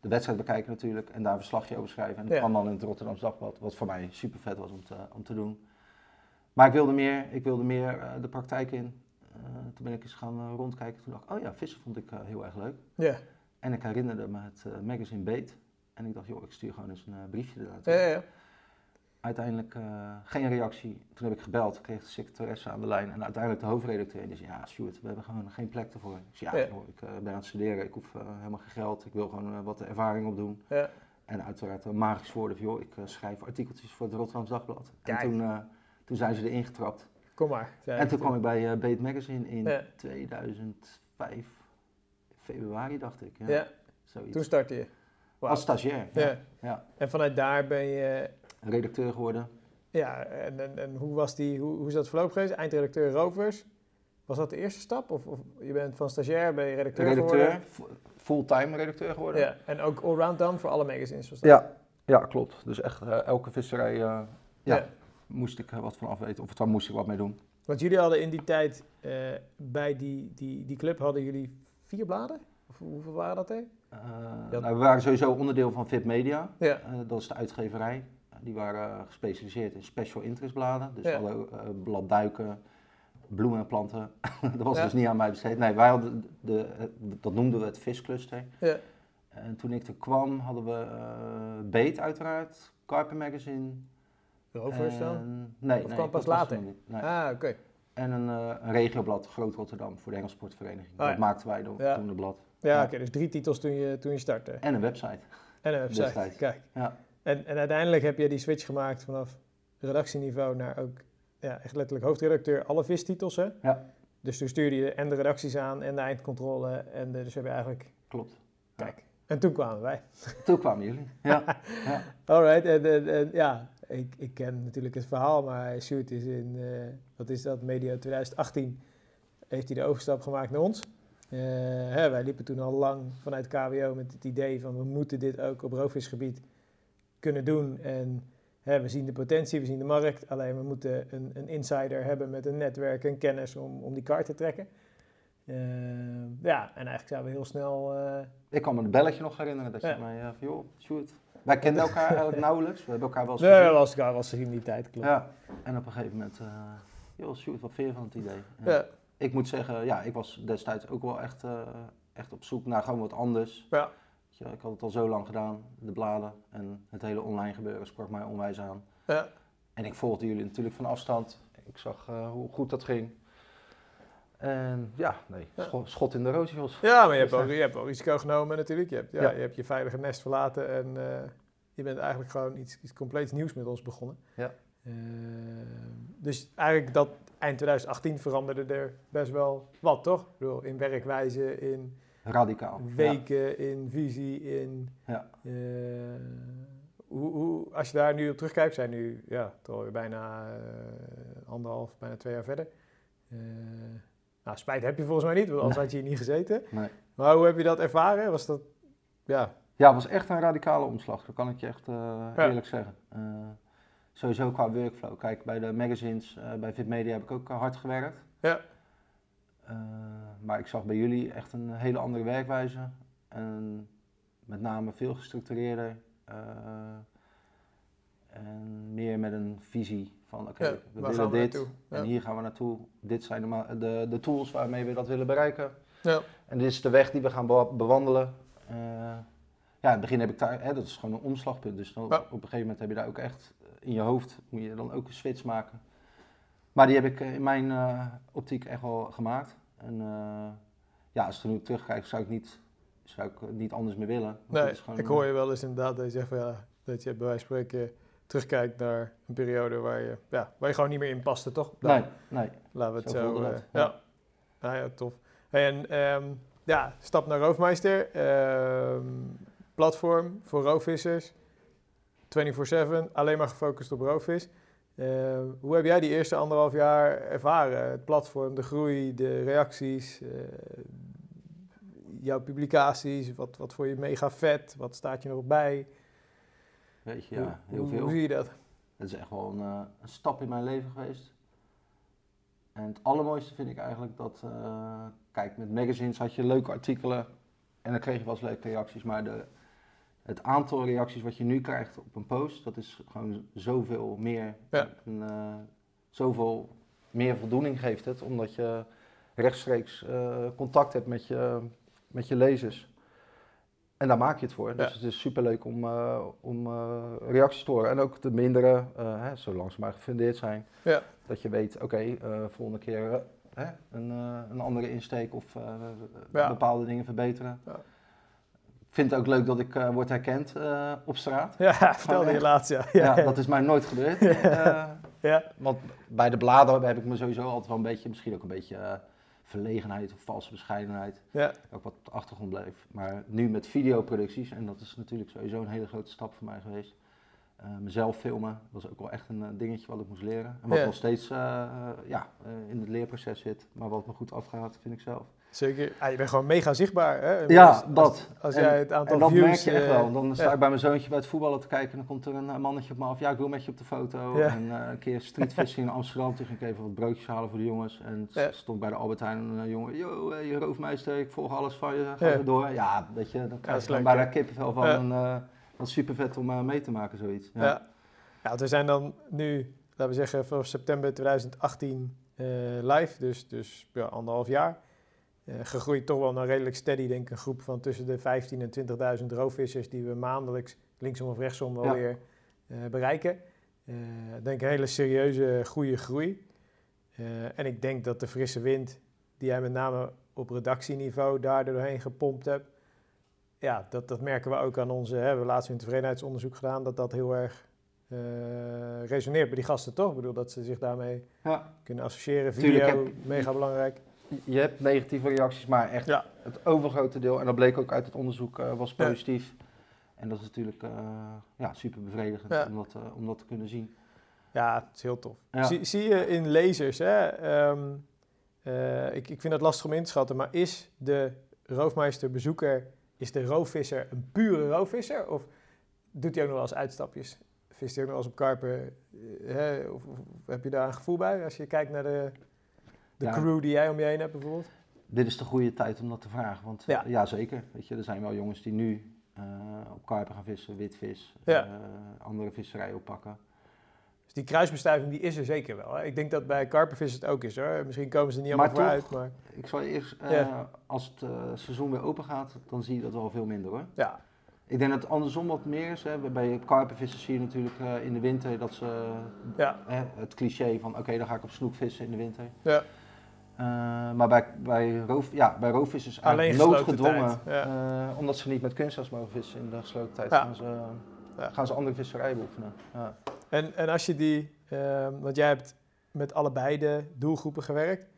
de wedstrijd bekijken natuurlijk en daar een verslagje over schrijven. En dat Ja. kwam dan in het Rotterdams Dagblad, wat voor mij super vet was om te, om te doen. Maar ik wilde meer, ik wilde meer uh, de praktijk in. Uh, toen ben ik eens gaan uh, rondkijken. Toen dacht ik, oh ja, vissen vond ik heel erg leuk. Ja. En ik herinnerde me het magazine Beet. En ik dacht, joh, ik stuur gewoon eens een briefje ernaartoe. Ja, ja, ja. Uiteindelijk geen reactie. Toen heb ik gebeld, kreeg de secretaresse aan de lijn en uiteindelijk de hoofdredacteur. En die zei, ja, Stuart, we hebben gewoon geen plek ervoor. Ik zei, ja. Joh, ik ben aan het studeren, ik hoef helemaal geen geld, ik wil gewoon wat ervaring opdoen. Ja. En uiteraard magisch woorden van, joh, ik eh, schrijf artikeltjes voor het Rotterdams Dagblad. Kijk. En toen, eh, toen zijn ze erin getrapt. Kom maar. En toen kwam ik bij uh, Magazine in Ja. 2005, februari dacht ik. Ja, zoiets. toen startte je. Als stagiair, Ja. En vanuit daar ben je, redacteur geworden. ja, en, en, en hoe was die, hoe, hoe is dat verloop geweest? Eindredacteur Rovers. Was dat de eerste stap? Of, of je bent van stagiair, ben je redacteur, redacteur, geworden? fulltime redacteur geworden. Ja, en ook allround dan voor alle magazines was dat? Ja, ja klopt. Dus echt eh, elke visserij eh, ja, Ja. Moest ik wat van afweten. Of daar moest ik wat mee doen. Want jullie hadden in die tijd, eh, bij die, die, die club hadden jullie vier bladen? Of hoeveel waren dat er? Eh, Ja. nou, we waren sowieso onderdeel van VIP Media. Ja. Eh, dat is de uitgeverij. Die waren gespecialiseerd in special interest bladen. Dus Ja. eh, bladduiken, bloemen en planten. dat was dus niet aan mij besteed. Nee, wij hadden de, de- dat noemden we het viscluster. Ja. En toen ik er kwam hadden we Beet uiteraard, Carper Magazine. En- Nee, Of nee, kwam pas later? er. Nee. Ah, oké. En een, eh, een regioblad, Groot Rotterdam, voor de Engelse Sportvereniging. Oh, ja. Dat maakten wij dan, Ja. toen de blad. Ja, oké, dus drie titels toen je, toen je startte. En een website. En een website, Destijds. kijk. Ja. En, en uiteindelijk heb je die switch gemaakt vanaf redactieniveau naar ook ja, echt letterlijk hoofdredacteur, alle vistitels hè? Ja. Dus toen stuurde je en de redacties aan en de eindcontrole en de, dus heb je eigenlijk, Klopt. Ja. kijk. En toen kwamen wij. Toen kwamen jullie. Ja. ja. Alright, en, en, en ja, ik, ik ken natuurlijk het verhaal, maar Sjoerd is in, eh, wat is dat, medio 2018, heeft hij de overstap gemaakt naar ons. hè, wij liepen toen al lang vanuit KWO met het idee van we moeten dit ook op roofvisgebied kunnen doen. En hè, we zien de potentie, we zien de markt, alleen we moeten een, een insider hebben met een netwerk en kennis om, om die kaart te trekken. ja, en eigenlijk zijn we heel snel... Ik kan me het belletje nog herinneren dat je mij, uh, joh, shoot, wij kenden elkaar eigenlijk nauwelijks. We hebben elkaar wel eens Nee, we was elkaar was in die tijd, klopt. Ja, en op een gegeven moment, uh, joh, shoot, wat vind je van het idee? Ja. Ik moet zeggen, ja, ik was destijds ook wel echt, uh, echt op zoek naar gewoon wat anders. Ja. Ik had het al zo lang gedaan, de bladen en het hele online gebeuren sprak mij onwijs aan. Ja. En ik volgde jullie natuurlijk van afstand. Ik zag uh, hoe goed dat ging. En ja, nee, schot in de roosjes. Ja, maar je hebt, ook, je hebt ook risico genomen natuurlijk. Je hebt, ja, Je hebt je veilige nest verlaten en uh, je bent eigenlijk gewoon iets, iets compleets nieuws met ons begonnen. Ja. Uh, dus eigenlijk dat eind 2018 veranderde er best wel wat, toch? Ik bedoel, in werkwijze, in... Radicaal. Weken, in visie, in... Ja. Uh, hoe, hoe, als je daar nu op terugkijkt, zijn nu ja, toch bijna anderhalf, bijna twee jaar verder. Nou, spijt heb je volgens mij niet, want anders had je hier niet gezeten. Nee. Maar hoe heb je dat ervaren? Was dat, ja... Ja, het was echt een radicale omslag, dat kan ik je echt uh, eerlijk zeggen. Uh, sowieso qua workflow. Kijk, bij de magazines, uh, bij VidMedia heb ik ook hard gewerkt. Ja. maar ik zag bij jullie echt een hele andere werkwijze. En met name veel gestructureerder. En meer met een visie van oké, we willen dit en hier gaan we naartoe. Dit zijn de, de, de, tools waarmee we dat willen bereiken. Ja. En dit is de weg die we gaan bewandelen. Uh, ja, in het begin heb ik daar, hè, dat is gewoon een omslagpunt. Dus dan, op een gegeven moment heb je daar ook echt in je hoofd, moet je dan ook een switch maken. Maar die heb ik in mijn uh, optiek echt wel gemaakt. En uh, ja, als ik er nu terugkijk, zou ik niet, zou ik niet anders meer willen. Nee, gewoon, ik hoor je wel eens inderdaad dat je zegt van ja, dat je bij wijze van spreken terugkijkt naar een periode waar je, ja, waar je gewoon niet meer in paste, toch? nee, nee. Laten we het zo... zo uh, ja. Nou ja, tof. En um, ja, stap naar Roofmeister. Um, platform voor roofvissers. 24-7, alleen maar gefocust op roofvis. Uh, hoe heb jij die eerste anderhalf jaar ervaren? Het platform, de groei, de reacties, uh, jouw publicaties. Wat, wat vond je mega vet? Wat staat je nog bij? Weet je, ja, heel hoe, veel. Hoe zie je dat? Dat is echt wel een, uh, een, stap in mijn leven geweest. En het allermooiste vind ik eigenlijk dat, uh, kijk, met magazines had je leuke artikelen en dan kreeg je wel eens leuke reacties, maar de, het aantal reacties wat je nu krijgt op een post, dat is gewoon zoveel meer. Ja. En, uh, zoveel meer voldoening geeft het, omdat je rechtstreeks contact hebt met je, met je lezers. En daar maak je het voor. Dus het is superleuk om, uh, om uh, reacties te horen. En ook de mindere, uh, hè, zolang ze maar gefundeerd zijn. Ja. Dat je weet, oké, okay, volgende keer hè, een, een andere insteek of ja. bepaalde dingen verbeteren. Ja. Ik vind het ook leuk dat ik word herkend op straat. Ja, vertelde je laatst, ja. ja. dat is mij nooit gebeurd. ja. Want bij de bladen heb ik me sowieso altijd wel een beetje, misschien ook een beetje verlegenheid of valse bescheidenheid. Ja. Ook wat op de achtergrond bleef. Maar nu met videoproducties, en dat is natuurlijk sowieso een hele grote stap voor mij geweest. Uh, mezelf filmen, was ook wel echt een uh, dingetje wat ik moest leren. En wat nog steeds uh, ja, in het leerproces zit, maar wat me goed afgaat, vind ik zelf. Zeker. Ah, je bent gewoon mega zichtbaar. Hè? Ja, als, dat. Als, jij het aantal en dat views... merk je echt wel. Dan sta ik bij mijn zoontje bij het voetballen te kijken en dan komt er een mannetje op me af. Ja, ik wil met je op de foto. En uh, een keer streetfishing in Amsterdam. Toen ging ik even wat broodjes halen voor de jongens. En stond bij de Albert Heijn een jongen. Yo, je roofmeester, ik volg alles van je. Ga er door. Ja, weet je, dan krijg je dan bijna kippenvel van. En, uh, dat is super vet om uh, mee te maken, zoiets. Ja. Ja. ja, we zijn dan nu, laten we zeggen, vanaf september 2018 live. Dus, dus ja, anderhalf jaar. Uh, gegroeid toch wel naar redelijk steady, denk ik, een groep van tussen de 15.000 en 20.000 roofvissers die we maandelijks linksom of rechtsom wel ja. weer uh, bereiken. Uh, denk een hele serieuze, goede groei. en ik denk dat de frisse wind die jij met name op redactieniveau daar doorheen gepompt hebt, ja, dat, dat merken we ook aan onze, hè, we hebben laatst een tevredenheidsonderzoek gedaan, dat dat heel erg resoneert bij die gasten, toch? Ik bedoel, dat ze zich daarmee ja. kunnen associëren. Video, heb... mega belangrijk je hebt negatieve reacties, maar echt ja. het overgrote deel, en dat bleek ook uit het onderzoek, uh, was positief. Ja. En dat is natuurlijk uh, ja, super bevredigend ja. om, dat, uh, om dat te kunnen zien. Ja, het is heel tof. Zie, zie, je in lezers, hè, um, eh, ik, ik vind het lastig om in te schatten, maar is de roofmeester bezoeker, is de roofvisser een pure roofvisser? Of doet hij ook nog wel eens uitstapjes? Vist hij ook nog wel eens op karpen? Eh, hè? Of, of heb je daar een gevoel bij als je kijkt naar de, de Ja. crew die jij om je heen hebt bijvoorbeeld? Dit is de goede tijd om dat te vragen. Want Ja. ja, zeker. Weet je, er zijn wel jongens die nu eh, op karpen gaan vissen, witvis, Ja. eh, andere visserijen oppakken. Dus die kruisbestuiving die is er zeker wel. Hè? Ik denk dat bij karpenvissen het ook is hoor. Misschien komen ze er niet allemaal Maar voor toch- uit, maar Ik zal eerst, eh, Ja. als het eh, seizoen weer open gaat, dan zie je dat wel veel minder hoor. ja. Ik denk dat het andersom wat meer is. Hè. Bij karpenvissen zie je natuurlijk eh, in de winter dat ze Ja, hè, het cliché van oké, dan ga ik op snoek vissen in de winter. ja. Eh, maar bij, bij, roof, ja, bij roofvissers Alleen noodgedwongen. tijd, eh, omdat ze niet met kunstgras mogen vissen in de gesloten tijd, Ja. gaan, ze, Ja. gaan ze andere visserijen beoefenen. Ja. En, en als je die, ehm, want jij hebt met allebei de doelgroepen gewerkt,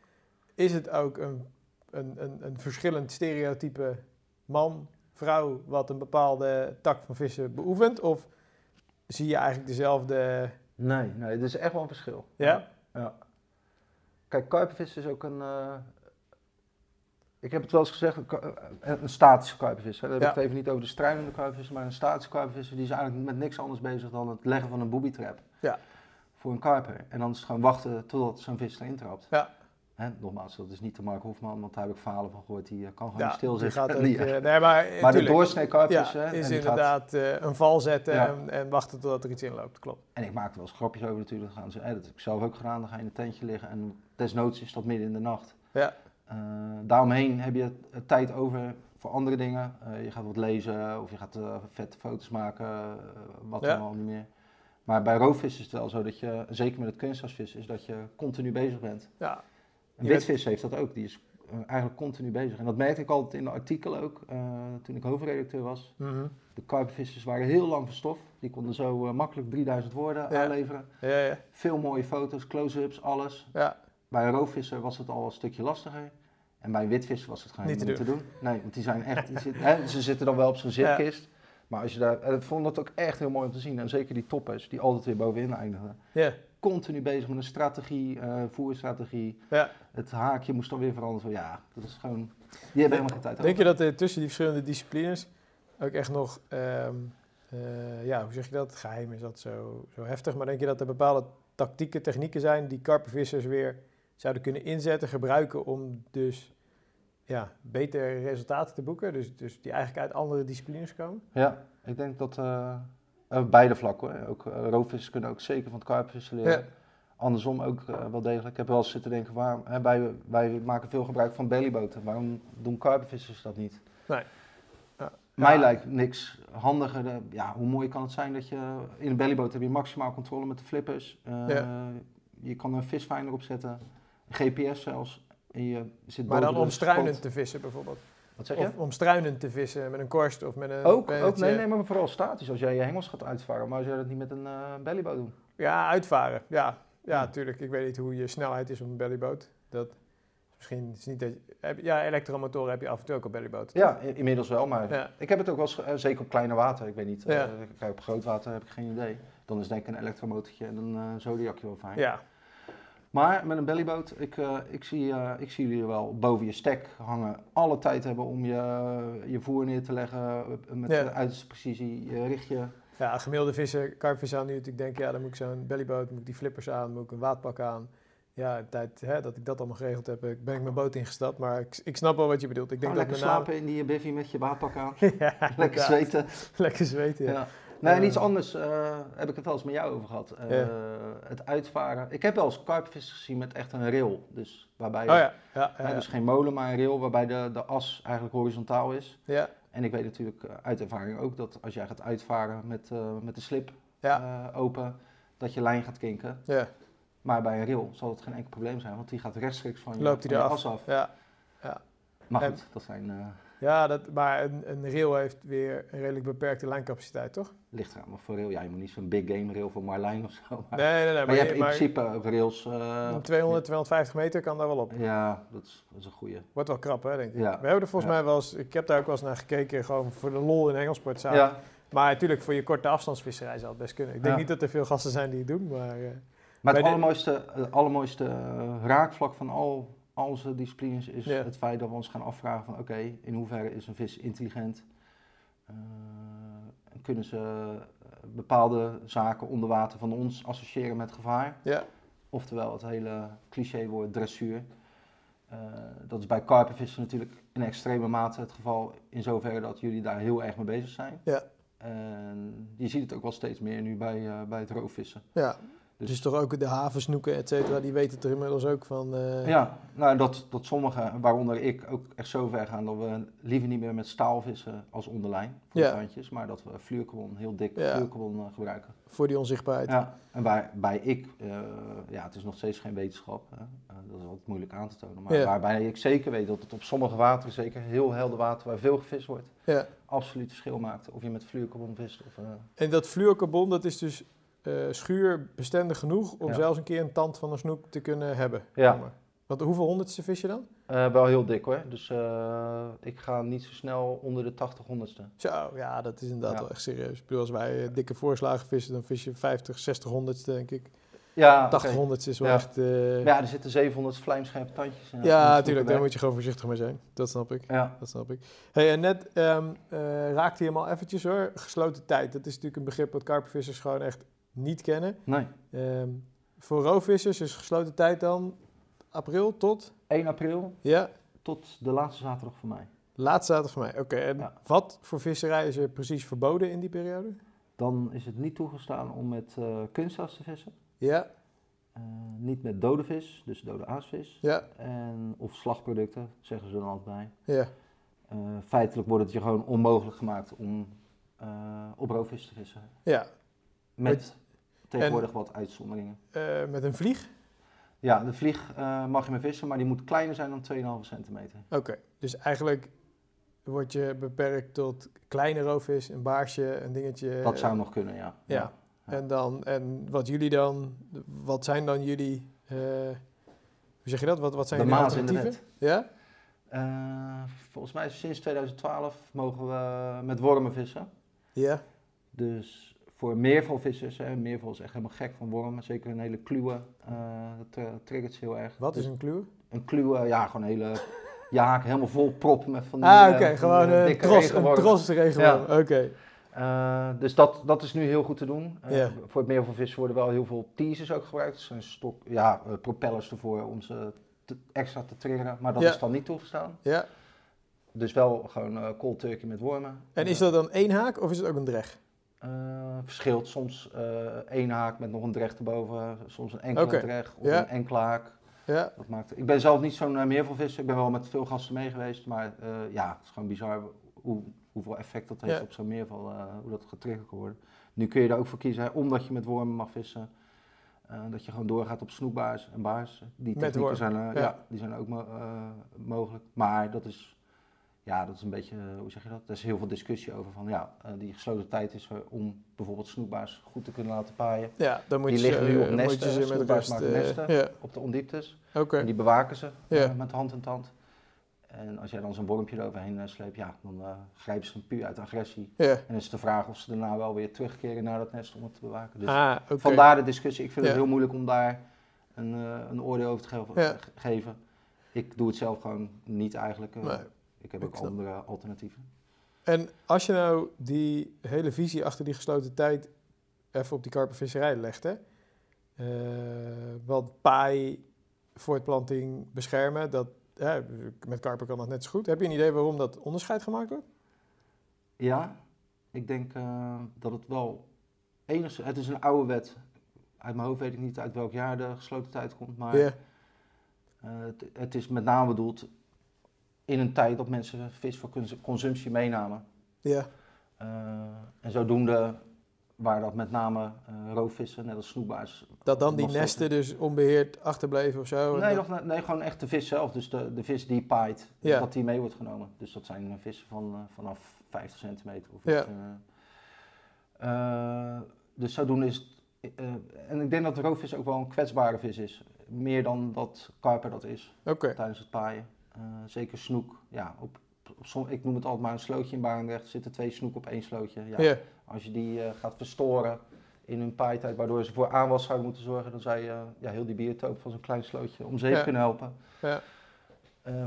is het ook een, een, een, een verschillend stereotype man, vrouw, wat een bepaalde tak van vissen beoefent? Of zie je eigenlijk dezelfde, Nee, nee, er is echt wel een verschil. ja? Ja. Kijk, karpenvissen is ook een. eh, ik heb het wel eens gezegd, een, een statische karpenvisser. Dan heb Ja. ik het even niet over de struinende karpenvisser, maar een statische karpenvisser die is eigenlijk met niks anders bezig dan het leggen van een booby trap. Ja. Voor een karper. En dan is het gewoon wachten totdat zo'n vis erin trapt. Ja. Hè, nogmaals, dat is niet de Mark Hofman, want daar heb ik verhalen van gehoord. Die eh, kan gewoon Ja, stilzitten. gaat ook, Die, eh, nee, maar, eh, maar de doorsnee ja, hè, is gaat- inderdaad een val zetten Ja. en, en wachten totdat er iets in loopt, klopt. En ik maak er wel eens grapjes over natuurlijk. Gaan ze, hè, dat heb ik zelf ook gedaan. Dan ga je in een tentje liggen en desnoods is dat midden in de nacht. Ja, daaromheen heb je tijd over voor andere dingen. Je gaat wat lezen of je gaat eh, vette foto's maken, wat dan al niet meer. Maar bij roofvis is het wel zo dat je, zeker met het kunstgrasvissen, is dat je continu bezig bent. ja, Je witvis heeft dat ook, die is eh, eigenlijk continu bezig. En dat merkte ik altijd in de artikelen ook, eh, toen ik hoofdredacteur was. mhm. De karpenvissers waren heel lang verstof. Die konden zo eh, makkelijk 3000 woorden Ja. aanleveren. ja, ja, Veel mooie foto's, close-ups, alles. ja. Bij een roofvisser was het al een stukje lastiger. En bij een witvisser was het gewoon Niet te niet te doen. Nee, want die zijn echt, die zit- hè, ze zitten dan wel op zo'n zitkist. Maar als je daar, en ik vond dat ook echt heel mooi om te zien. En zeker die toppers, die altijd weer bovenin eindigen. ja. Continu bezig met een strategie, eh voerstrategie. ja. Het haakje moest dan weer veranderen. Ja, dat is gewoon, die hebben helemaal geen tijd Denk je dat er tussen die verschillende disciplines ook echt nog, ehm, eh, ja, hoe zeg je dat? Geheim is dat zo, zo heftig, maar denk je dat er bepaalde tactieken, technieken zijn die karpenvissers weer zouden kunnen inzetten, gebruiken om dus ja, betere resultaten te boeken? Dus, dus die eigenlijk uit andere disciplines komen? Ja, ik denk dat eh, eh, beide vlakken. Ook, roofvissers kunnen ook zeker van het karpenvissen leren. Ja. Andersom ook eh, wel degelijk. Ik heb wel eens zitten denken, waarom, hè, wij, wij maken veel gebruik van bellyboten. Waarom doen karpenvissers dat niet? Nee. Ja. Mij lijkt niks handiger. ja, hoe mooi kan het zijn dat je in een bellyboot heb je maximaal controle met de flippers. Ja. Je kan een visfinder opzetten, GPS zelfs. En je zit Maar dan boven de om struinend spot. te vissen bijvoorbeeld. Wat zeg je? Of om struinend te vissen met een korst of met een ook, nee, nee, maar vooral statisch. Als jij je hengels gaat uitvaren, maar als jij dat niet met een eh bellyboot doen. Ja, uitvaren. Ja, ja, tuurlijk. Ik weet niet hoe je snelheid is op een bellyboot. Dat is misschien is niet dat je, ja, elektromotoren heb je af en toe ook op bellyboten. Ja, inmiddels wel, maar Ja. ik heb het ook wel eens, eh, zeker op kleine water, ik weet niet. Ja. eh, kijk, op groot water heb ik geen idee. Dan is denk ik een elektromotortje en een zodiacje wel fijn. Ja, Maar met een bellyboot, ik, eh, ik, zie, eh, ik zie jullie wel boven je stek hangen. Alle tijd hebben om je, je voer neer te leggen eh, met Ja. de uiterste precisie. Je richt je. ja gemiddelde vissen, karpvis aan nu natuurlijk denken, ja, dan moet ik zo'n bellyboot, moet ik die flippers aan, moet ik een waadpak aan. Ja, de tijd hè, dat ik dat allemaal geregeld heb, ben ik mijn boot ingestapt. Maar ik, ik snap wel wat je bedoelt. Ik denk dat lekker slapen in die bivvy met je baadpak aan. ja, lekker inderdaad. zweten. Lekker zweten, ja. Ja. Nee, en Ja. iets anders eh, heb ik het wel eens met jou over gehad. Eh, Ja. Het uitvaren. Ik heb wel eens karpvissers gezien met echt een rail. Dus waarbij Oh ja, ja, ja, ja. dus geen molen, maar een rail waarbij de, de as eigenlijk horizontaal is. ja, En ik weet natuurlijk eh, uit ervaring ook dat als jij gaat uitvaren met, met de slip ja, open, dat je lijn gaat kinken. ja. Maar bij een rail zal het geen enkel probleem zijn, want die gaat rechtstreeks van je, Loopt van hij je eraf. as af. ja. Maar En- goed, dat zijn Ja, dat, maar een, een rail heeft weer een redelijk beperkte lijncapaciteit, toch? ligt. Maar voor rail, ja, je moet niet zo'n big game rail voor Marlijn of zo. Maar, Nee, nee, nee. maar, Maar, je hebt in principe ook rails. eh, een 200, 250 meter kan daar wel op. Ja, dat is, dat is een goeie. Wordt wel krap, hè, denk ik. Ja. We hebben er volgens Ja. mij wel eens... Ik heb daar ook wel eens naar gekeken, gewoon voor de lol in Engelsport zaten. Ja, Maar natuurlijk, voor je korte afstandsvisserij zou het best kunnen. Ik denk niet dat er veel gasten zijn die het doen, maar... eh, maar het de- allermooiste, het allermooiste eh, raakvlak van al onze disciplines is het feit dat we ons gaan afvragen van oké, in hoeverre is een vis intelligent? Uh, kunnen ze eh, bepaalde zaken onder water van ons associëren met gevaar? Ja. Oftewel het hele clichéwoord dressuur. Uh, dat is bij karpenvissen natuurlijk in extreme mate het geval, in zoverre dat jullie daar heel erg mee bezig zijn. Ja. En je ziet het ook wel steeds meer nu bij, uh, bij het roofvissen. Ja, dus, toch ook de havensnoeken, et cetera, die weten het er inmiddels ook van. Uh... Ja, nou dat, dat sommigen, waaronder ik, ook echt zo ver gaan dat we liever niet meer met staal vissen als onderlijn voor ja. de maar dat we fluorcarbon, heel dik ja. uh, gebruiken. Voor die onzichtbaarheid. Ja, en bij, bij ik, uh, ja, het is nog steeds geen wetenschap, hè? dat is altijd moeilijk aan te tonen, maar waarbij ik zeker weet dat het op sommige wateren, zeker heel helder water waar veel gevist wordt, ja. absoluut verschil maakt of je met fluorcarbon vist. Of, en dat fluorcarbon, dat is dus uh, schuurbestendig genoeg om zelfs een keer een tand van een snoek te kunnen hebben. Ja. Want hoeveel honderdste vis je dan? Uh, wel heel dik hoor. Dus uh, ik ga niet zo snel onder de 80 honderdste. Zo, ja, dat is inderdaad wel echt serieus. Ik bedoel, als wij dikke voorslagen vissen, dan vis je 50, 60 honderdste, denk ik. Ja, 80 okay. honderdste is wel ja. echt... Ja, er zitten 700 vlijmscherpe tandjes in. Ja, natuurlijk. Daar moet je gewoon voorzichtig mee zijn. Dat snap ik. Ja. Dat snap ik. Hey, en net um, raakte je hem al eventjes hoor. Gesloten tijd. Dat is natuurlijk een begrip wat karpenvissers gewoon echt niet kennen. Nee. Um, voor roofvissers is gesloten tijd dan april tot? 1 april. Ja. Tot de laatste zaterdag van mei. Laatste zaterdag van mei, oké. Okay. En ja. wat voor visserij is er precies verboden in die periode? Dan is het niet toegestaan om met uh, kunstgas te vissen. Ja. Uh, niet met dode vis, dus dode aasvis. Ja. En, of slagproducten, zeggen ze dan altijd bij. Ja. Uh, feitelijk wordt het je gewoon onmogelijk gemaakt om op roofvis te vissen. Ja. Met tegenwoordig wat uitzonderingen. Uh, met een vlieg? Ja, de vlieg uh, mag je mee vissen, maar die moet kleiner zijn dan 2,5 centimeter. Oké, dus eigenlijk word je beperkt tot kleine roofvis, een baarsje, een dingetje. Dat zou nog kunnen, ja. Ja. ja. En, dan, en wat jullie dan, wat zijn dan jullie, uh, hoe zeg je dat? Wat, wat zijn de jullie alternatieven? Ja? Uh, volgens mij sinds 2012 mogen we met wormen vissen. Ja. Dus voor meervalvissers, hè, meerval is echt helemaal gek van wormen, zeker een hele kluwe, uh, dat uh, triggert ze heel erg. Wat is een kluwe? Een kluwe, ja, gewoon een hele jaak, helemaal vol prop met van die Ah, oké, okay, gewoon een tros, een tros regenworm, ja. oké. Uh, dus dat, dat is nu heel goed te doen. Yeah. Voor het worden wel heel veel teasers ook gebruikt. Dus een stok, ja, propellers ervoor om ze te, extra te triggeren, maar dat yeah. is dan niet toegestaan. Ja. Dus wel gewoon cold turkey met wormen. En is dat dan één haak of is het ook een dreg? Uh, verschilt soms uh, één haak met nog een drecht erboven, soms een enkele okay. drecht of een enkele haak. Ja. Dat maakt, ik ben zelf niet zo'n uh, meervalvisser, ik ben wel met veel gasten mee geweest, maar ja, het is gewoon bizar hoe, hoeveel effect dat heeft ja. op zo'n meerval, hoe dat getriggerd kan worden. Nu kun je er ook voor kiezen, omdat je met wormen mag vissen, dat je gewoon doorgaat op snoekbaars en baars. Die technieken zijn, ja. ja. die zijn ook mo mogelijk, maar dat is ja, dat is een beetje, eh, hoe zeg je dat? Er is heel veel discussie over van, ja, uh, die gesloten tijd is om bijvoorbeeld snoekbaars goed te kunnen laten paaien. Ja, dan moet die je liggen nu op uh, nesten, je maken nesten op de ondieptes. Okay. En die bewaken ze met hand en tand. En als jij dan zo'n wormpje eroverheen sleept, ja, dan grijpen ze hem puur uit agressie. En is de vraag of ze daarna wel weer terugkeren naar dat nest om het te bewaken. Dus ah, okay. vandaar de discussie. Ik vind het heel moeilijk om daar een, een oordeel over te geven. geven. Ik doe het zelf gewoon niet eigenlijk. Nee. Ik heb ook andere alternatieven. En als je nou die hele visie achter die gesloten tijd even op die karpenvisserij legt, hè? Uh, want paai, voortplanting beschermen, dat, met karpen kan dat net zo goed. Heb je een idee waarom dat onderscheid gemaakt wordt? Ja, ik denk uh, dat het wel enigszins, het is een oude wet. Uit mijn hoofd weet ik niet uit welk jaar de gesloten tijd komt, maar yeah. het, het is met name bedoeld in een tijd dat mensen vis voor consumptie meenamen. Ja. Uh, en zodoende waar dat met name uh, roofvissen, net als snoekbaars. Dat dan die nesten dus onbeheerd achterbleven of zo? Nee, nog, nee, gewoon echt de vis zelf. Dus de, de vis die paait, ja. dat die mee wordt genomen. Dus dat zijn vissen van, uh, vanaf 50 centimeter. Of ja. dus zodoende is het, en ik denk dat de roofvis ook wel een kwetsbare vis is. Meer dan dat karper dat is okay. tijdens het paaien. Uh, zeker snoek. Ja, op, op ik noem het altijd maar een slootje in Barendrecht. Er zitten twee snoek op één slootje. Ja, yeah. Als je die uh, gaat verstoren in hun paaitijd, waardoor ze voor aanwas zouden moeten zorgen, dan zou je uh, ja, heel die biotoop van zo'n klein slootje om zeep kunnen helpen. Ja.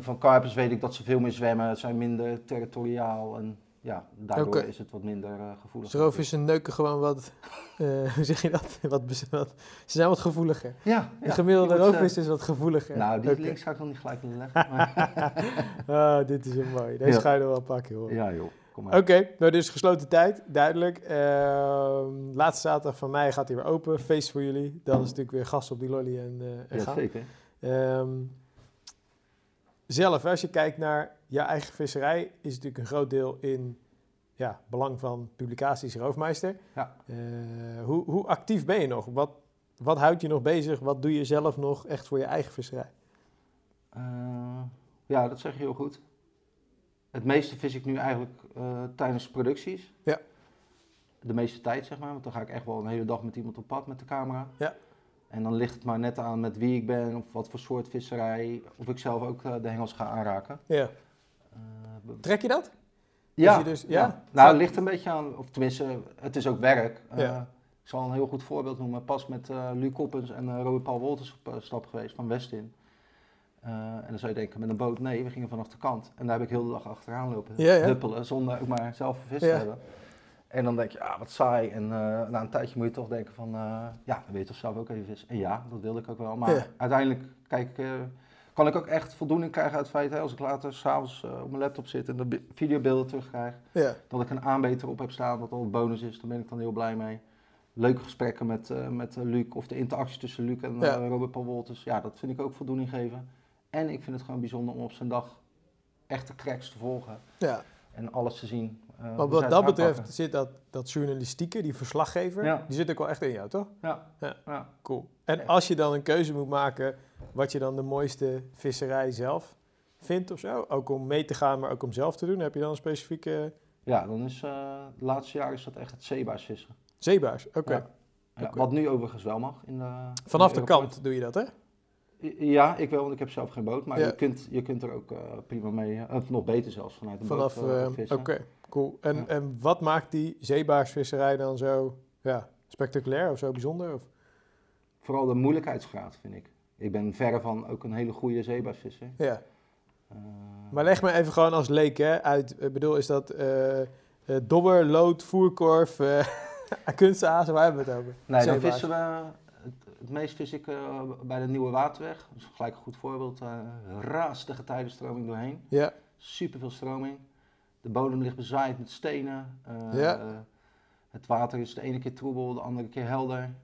van karpers weet ik dat ze veel meer zwemmen, zijn minder territoriaal en ja, daardoor is het wat minder eh, gevoelig. Stroofvissen neuken gewoon wat, eh, hoe zeg je dat? Wat, ze zijn wat gevoeliger. Ja, De ja, gemiddelde eh, roofvis is wat gevoeliger. Nou, die links ga ik nog niet gelijk willen leggen. Maar, Ah, dit is een mooi. Deze Ja. ga je er wel pakken hoor. ja joh, kom maar. Oké, nou dus gesloten tijd, duidelijk. Ehm, laatste zaterdag van mei gaat hij weer open. Feest voor jullie. Dan is natuurlijk weer gas op die lolly en, eh en Ja, gaan. zeker. Ehm, zelf, als je kijkt naar je eigen visserij, is natuurlijk een groot deel in ja, belang van publicaties Roofmeister. Ja. Eh, hoe, hoe actief ben je nog? Wat, wat houdt je nog bezig? Wat doe je zelf nog echt voor je eigen visserij? Eh, ja, dat zeg je heel goed. Het meeste vis ik nu eigenlijk eh, tijdens producties. Ja. De meeste tijd, zeg maar. Want dan ga ik echt wel een hele dag met iemand op pad met de camera. Ja. En dan ligt het maar net aan met wie ik ben, of wat voor soort visserij, of ik zelf ook de hengels ga aanraken. Ja. Eh, Trek je dat? ja, je dus- ja? Nou, het ligt een beetje aan, of tenminste, het is ook werk. Eh, Ja. Ik zal een heel goed voorbeeld noemen. Pas met eh Luc Koppens en eh Robert Paul Wolters op stap geweest van Westin. En dan zou je denken, met een boot, nee, we gingen vanaf de kant. En daar heb ik heel de dag achteraan lopen Ja, ja. huppelen, zonder ook maar zelf vis te Ja. hebben. En dan denk je, ah, wat saai. En na een tijdje moet je toch denken van, ja, dan weet je toch zelf ook even vis. En ja, dat wilde ik ook wel. Maar uiteindelijk, kijk, kan ik ook echt voldoening krijgen uit het feit, hè, als ik later s'avonds uh, op mijn laptop zit en de videobeelden terugkrijg, Ja. dat ik een aanbeter op heb staan, wat al een bonus is, dan ben ik dan heel blij mee. Leuke gesprekken met, eh, met eh, Luc, of de interactie tussen Luc en Ja. Robert Paul Wolters. Ja, dat vind ik ook voldoening geven. En ik vind het gewoon bijzonder om op zijn dag echte cracks te volgen ja. en alles te zien. Eh, Maar zij wat het dat aanpakken. betreft zit dat, dat journalistieke, die verslaggever, Ja. die zit ook wel echt in jou, toch? Ja, Ja. ja. Cool. En als je dan een keuze moet maken wat je dan de mooiste visserij zelf vindt of zo, ook om mee te gaan, maar ook om zelf te doen, heb je dan een specifieke ja dan is eh de laatste jaar is dat echt het zeebaars? Oké. Ja. Ja, Oké. Wat nu overigens wel mag. In de, Vanaf in de kant doe je dat, hè? Ja, ik wel, want ik heb zelf geen boot. Maar Ja. je, kunt, je kunt er ook eh, prima mee, eh, of nog beter zelfs, vanuit de Vanaf, boot eh, eh, vissen. oké, cool. En, Ja. en wat maakt die zeebaarsvisserij dan zo ja, spectaculair of zo bijzonder? Of? Vooral de moeilijkheidsgraad, vind ik. Ik ben verre van ook een hele goede zeebaarsvisser. Ja. Eh, Maar leg me even gewoon als leek hè, uit. Ik bedoel, is dat eh, eh, dobber, lood, voerkorf, eh kunstazen? Waar hebben we het over? Nee, dan vissen we. Het, het meest vis ik bij de Nieuwe Waterweg. Dat is gelijk een goed voorbeeld. raast de getijdenstroming doorheen. Ja, Super veel stroming. De bodem ligt bezaaid met stenen. Eh, Ja. eh, het water is de ene keer troebel, de andere keer helder.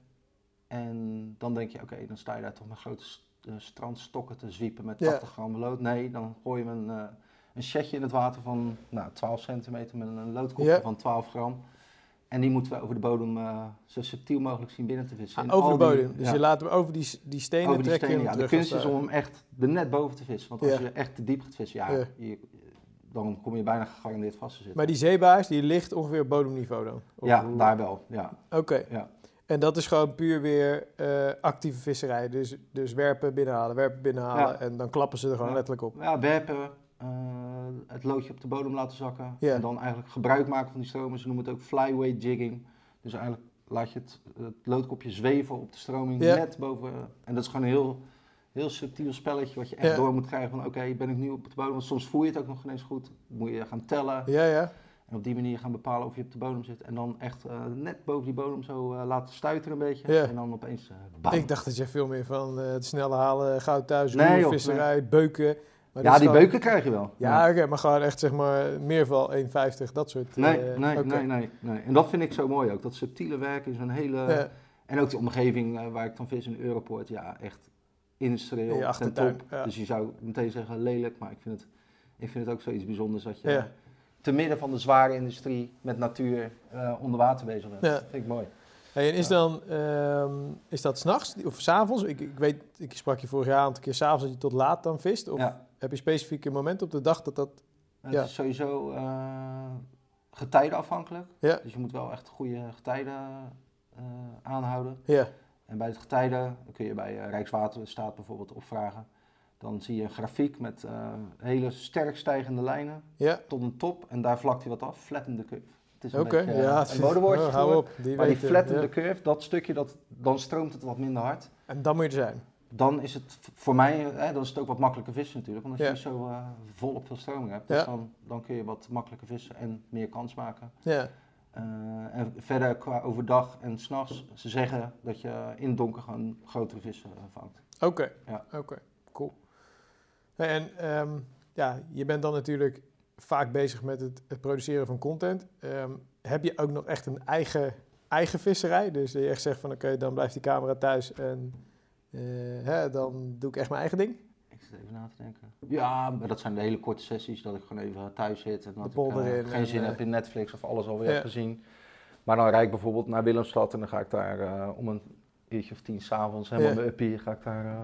En dan denk je, oké, dan sta je daar toch met grote st- eh, strandstokken te zwiepen met Ja. 80 gram lood. Nee, dan gooi je een, eh een setje in het water van nou, 12 centimeter met een loodkopje Ja. van 12 gram. En die moeten we over de bodem zo subtiel mogelijk zien binnen te vissen. Ah, over de die- bodem. Dus ja. je laat hem over die, die stenen Over die trekken stenen, ja. De kunst is om hem echt er net boven te vissen. Want als Ja. je echt te diep gaat vissen, ja, Ja. je- dan kom je bijna gegarandeerd vast te zitten. Maar die zeebaars, die ligt ongeveer op bodemniveau dan? Of ja, hoe- daar wel. Ja. Oké. Ja. En dat is gewoon puur weer eh, actieve visserij. Dus, dus werpen, binnenhalen, werpen, binnenhalen. Ja. En dan klappen ze er gewoon Ja. letterlijk op. ja, werpen, eh, het loodje op de bodem laten zakken. En dan eigenlijk gebruik maken van die stromen. Ze noemen het ook flyweight jigging. Dus eigenlijk laat je het, het loodkopje zweven op de stroming net boven. En dat is gewoon heel, heel subtiel spelletje wat je echt Ja. door moet krijgen van oké, ben ik nu op de bodem? Want soms voel je het ook nog ineens goed. Dan moet je gaan tellen. Ja, ja. En op die manier gaan bepalen of je op de bodem zit. En dan echt eh, net boven die bodem zo eh, laten stuiteren een beetje. Ja. En dan opeens uh, bam. Ik dacht dat je veel meer van eh, het snelle halen, goud thuis, Nee, joh, visserij, beuken. Maar ja, die gewoon- beuken krijg je wel. Ja, oké, maar gewoon echt zeg maar meerval 1,50, dat soort. Nee, eh, nee, nee, nee, nee. En dat vind ik zo mooi ook. Dat subtiele werk is een hele... En ook de omgeving eh, waar ik dan vis in Europort. Ja, echt In ten achtertuin, top. ja. Dus je zou meteen zeggen lelijk. Maar ik vind het, ik vind het ook zoiets bijzonders dat je... Ja. Te midden van de zware industrie met natuur eh, onder water bezig bent. Ja. Dat vind ik mooi. Hey, en is, dan, ehm, is dat s'nachts of s'avonds? Ik, ik weet, ik sprak je vorig jaar een aantal keer s'avonds dat je tot laat dan vist. Of heb je specifieke momenten op de dag dat dat... Het Ja. is sowieso eh getijdenafhankelijk. Ja, Dus je moet wel echt goede getijden eh, aanhouden. ja, En bij het getijden dan kun je bij eh, Rijkswaterstaat bijvoorbeeld opvragen. Dan zie je een grafiek met eh, hele sterk stijgende lijnen ja. tot een top. En daar vlakt hij wat af, flatten the curve. Het is een beetje, eh, ja. een modewoordje oh, hou geworden. op. Die Maar die weten, flatten ja. the curve, dat stukje, dat, dan stroomt het wat minder hard. En dan moet je er zijn. dan is het voor mij, hè, dan is het ook wat makkelijker vissen natuurlijk. Want als je zo uh, vol op veel stroming hebt, dus dan, dan kun je wat makkelijker vissen en meer kans maken. Ja. Uh, en verder qua overdag en s'nachts, ze zeggen dat je in het donker gewoon grotere vissen vangt. Oké, ja. oké, cool. En um, ja, je bent dan natuurlijk vaak bezig met het, het produceren van content. Um, heb je ook nog echt een eigen, eigen visserij? Dus je echt zegt van oké, dan blijft die camera thuis en uh, hè, dan doe ik echt mijn eigen ding? Even na te denken. Ja, maar dat zijn de hele korte sessies dat ik gewoon even thuis zit en dat ik uh, geen zin heb in Netflix of alles alweer ja. heb gezien. Maar dan rijd ik bijvoorbeeld naar Willemstad en dan ga ik daar uh, om een uurtje of tien s'avonds helemaal ja. uppie, ga ik daar uh,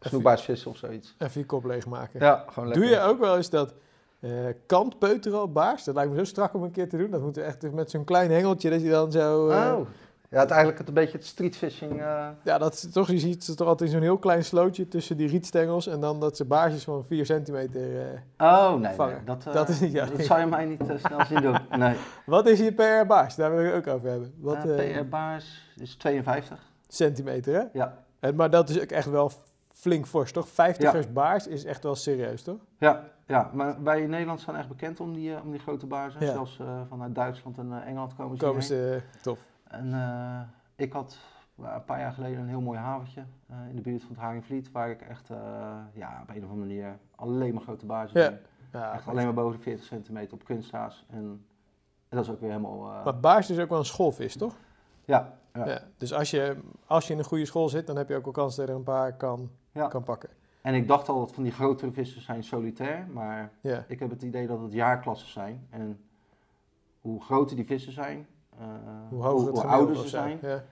snoekbaars vissen of zoiets. Even je kop leegmaken. Ja, gewoon lekker. Doe je ook wel eens dat uh, kant peuteren op baars? Dat lijkt me zo strak om een keer te doen. Dat moet echt met zo'n klein hengeltje dat je dan zo... Uh, oh. Ja, het eigenlijk het een beetje het streetfishing. Uh... Ja, dat is toch, je ziet ze toch altijd zo'n heel klein slootje tussen die rietstengels en dan dat ze baarsjes van 4 centimeter uh, Oh, nee, nee dat, uh, dat, is niet, ja, dat zou je mij niet snel zien doen. Nee. Wat is je PR baars? Daar wil ik ook over hebben. Wat, PR baars is 52 centimeter, hè? Ja. En, maar dat is ook echt wel flink fors, toch? 50ers ja. baars is echt wel serieus, toch? Ja, ja, maar wij in Nederland zijn echt bekend om die, om die grote baarzen. Ja. Zelfs vanuit Duitsland en Engeland komen ze Komen ze, tof. En uh, ik had een paar jaar geleden een heel mooi haventje uh, in de buurt van het Haringvliet, waar ik echt uh, ja, op een of andere manier alleen maar grote baarzen ja. ja echt alleen maar boven de 40 centimeter op kunsthaas. En, en, dat is ook weer helemaal... maar baars is ook wel een schoolvis, toch? Ja. ja. ja. Dus als je, als je in een goede school zit, dan heb je ook wel kans dat je er een paar kan, kan pakken. En ik dacht al dat van die grotere vissen zijn solitair, maar ik heb het idee dat het jaarklassen zijn. En hoe groter die vissen zijn, hoe, hoe, hoe ouder ze zijn. Ja.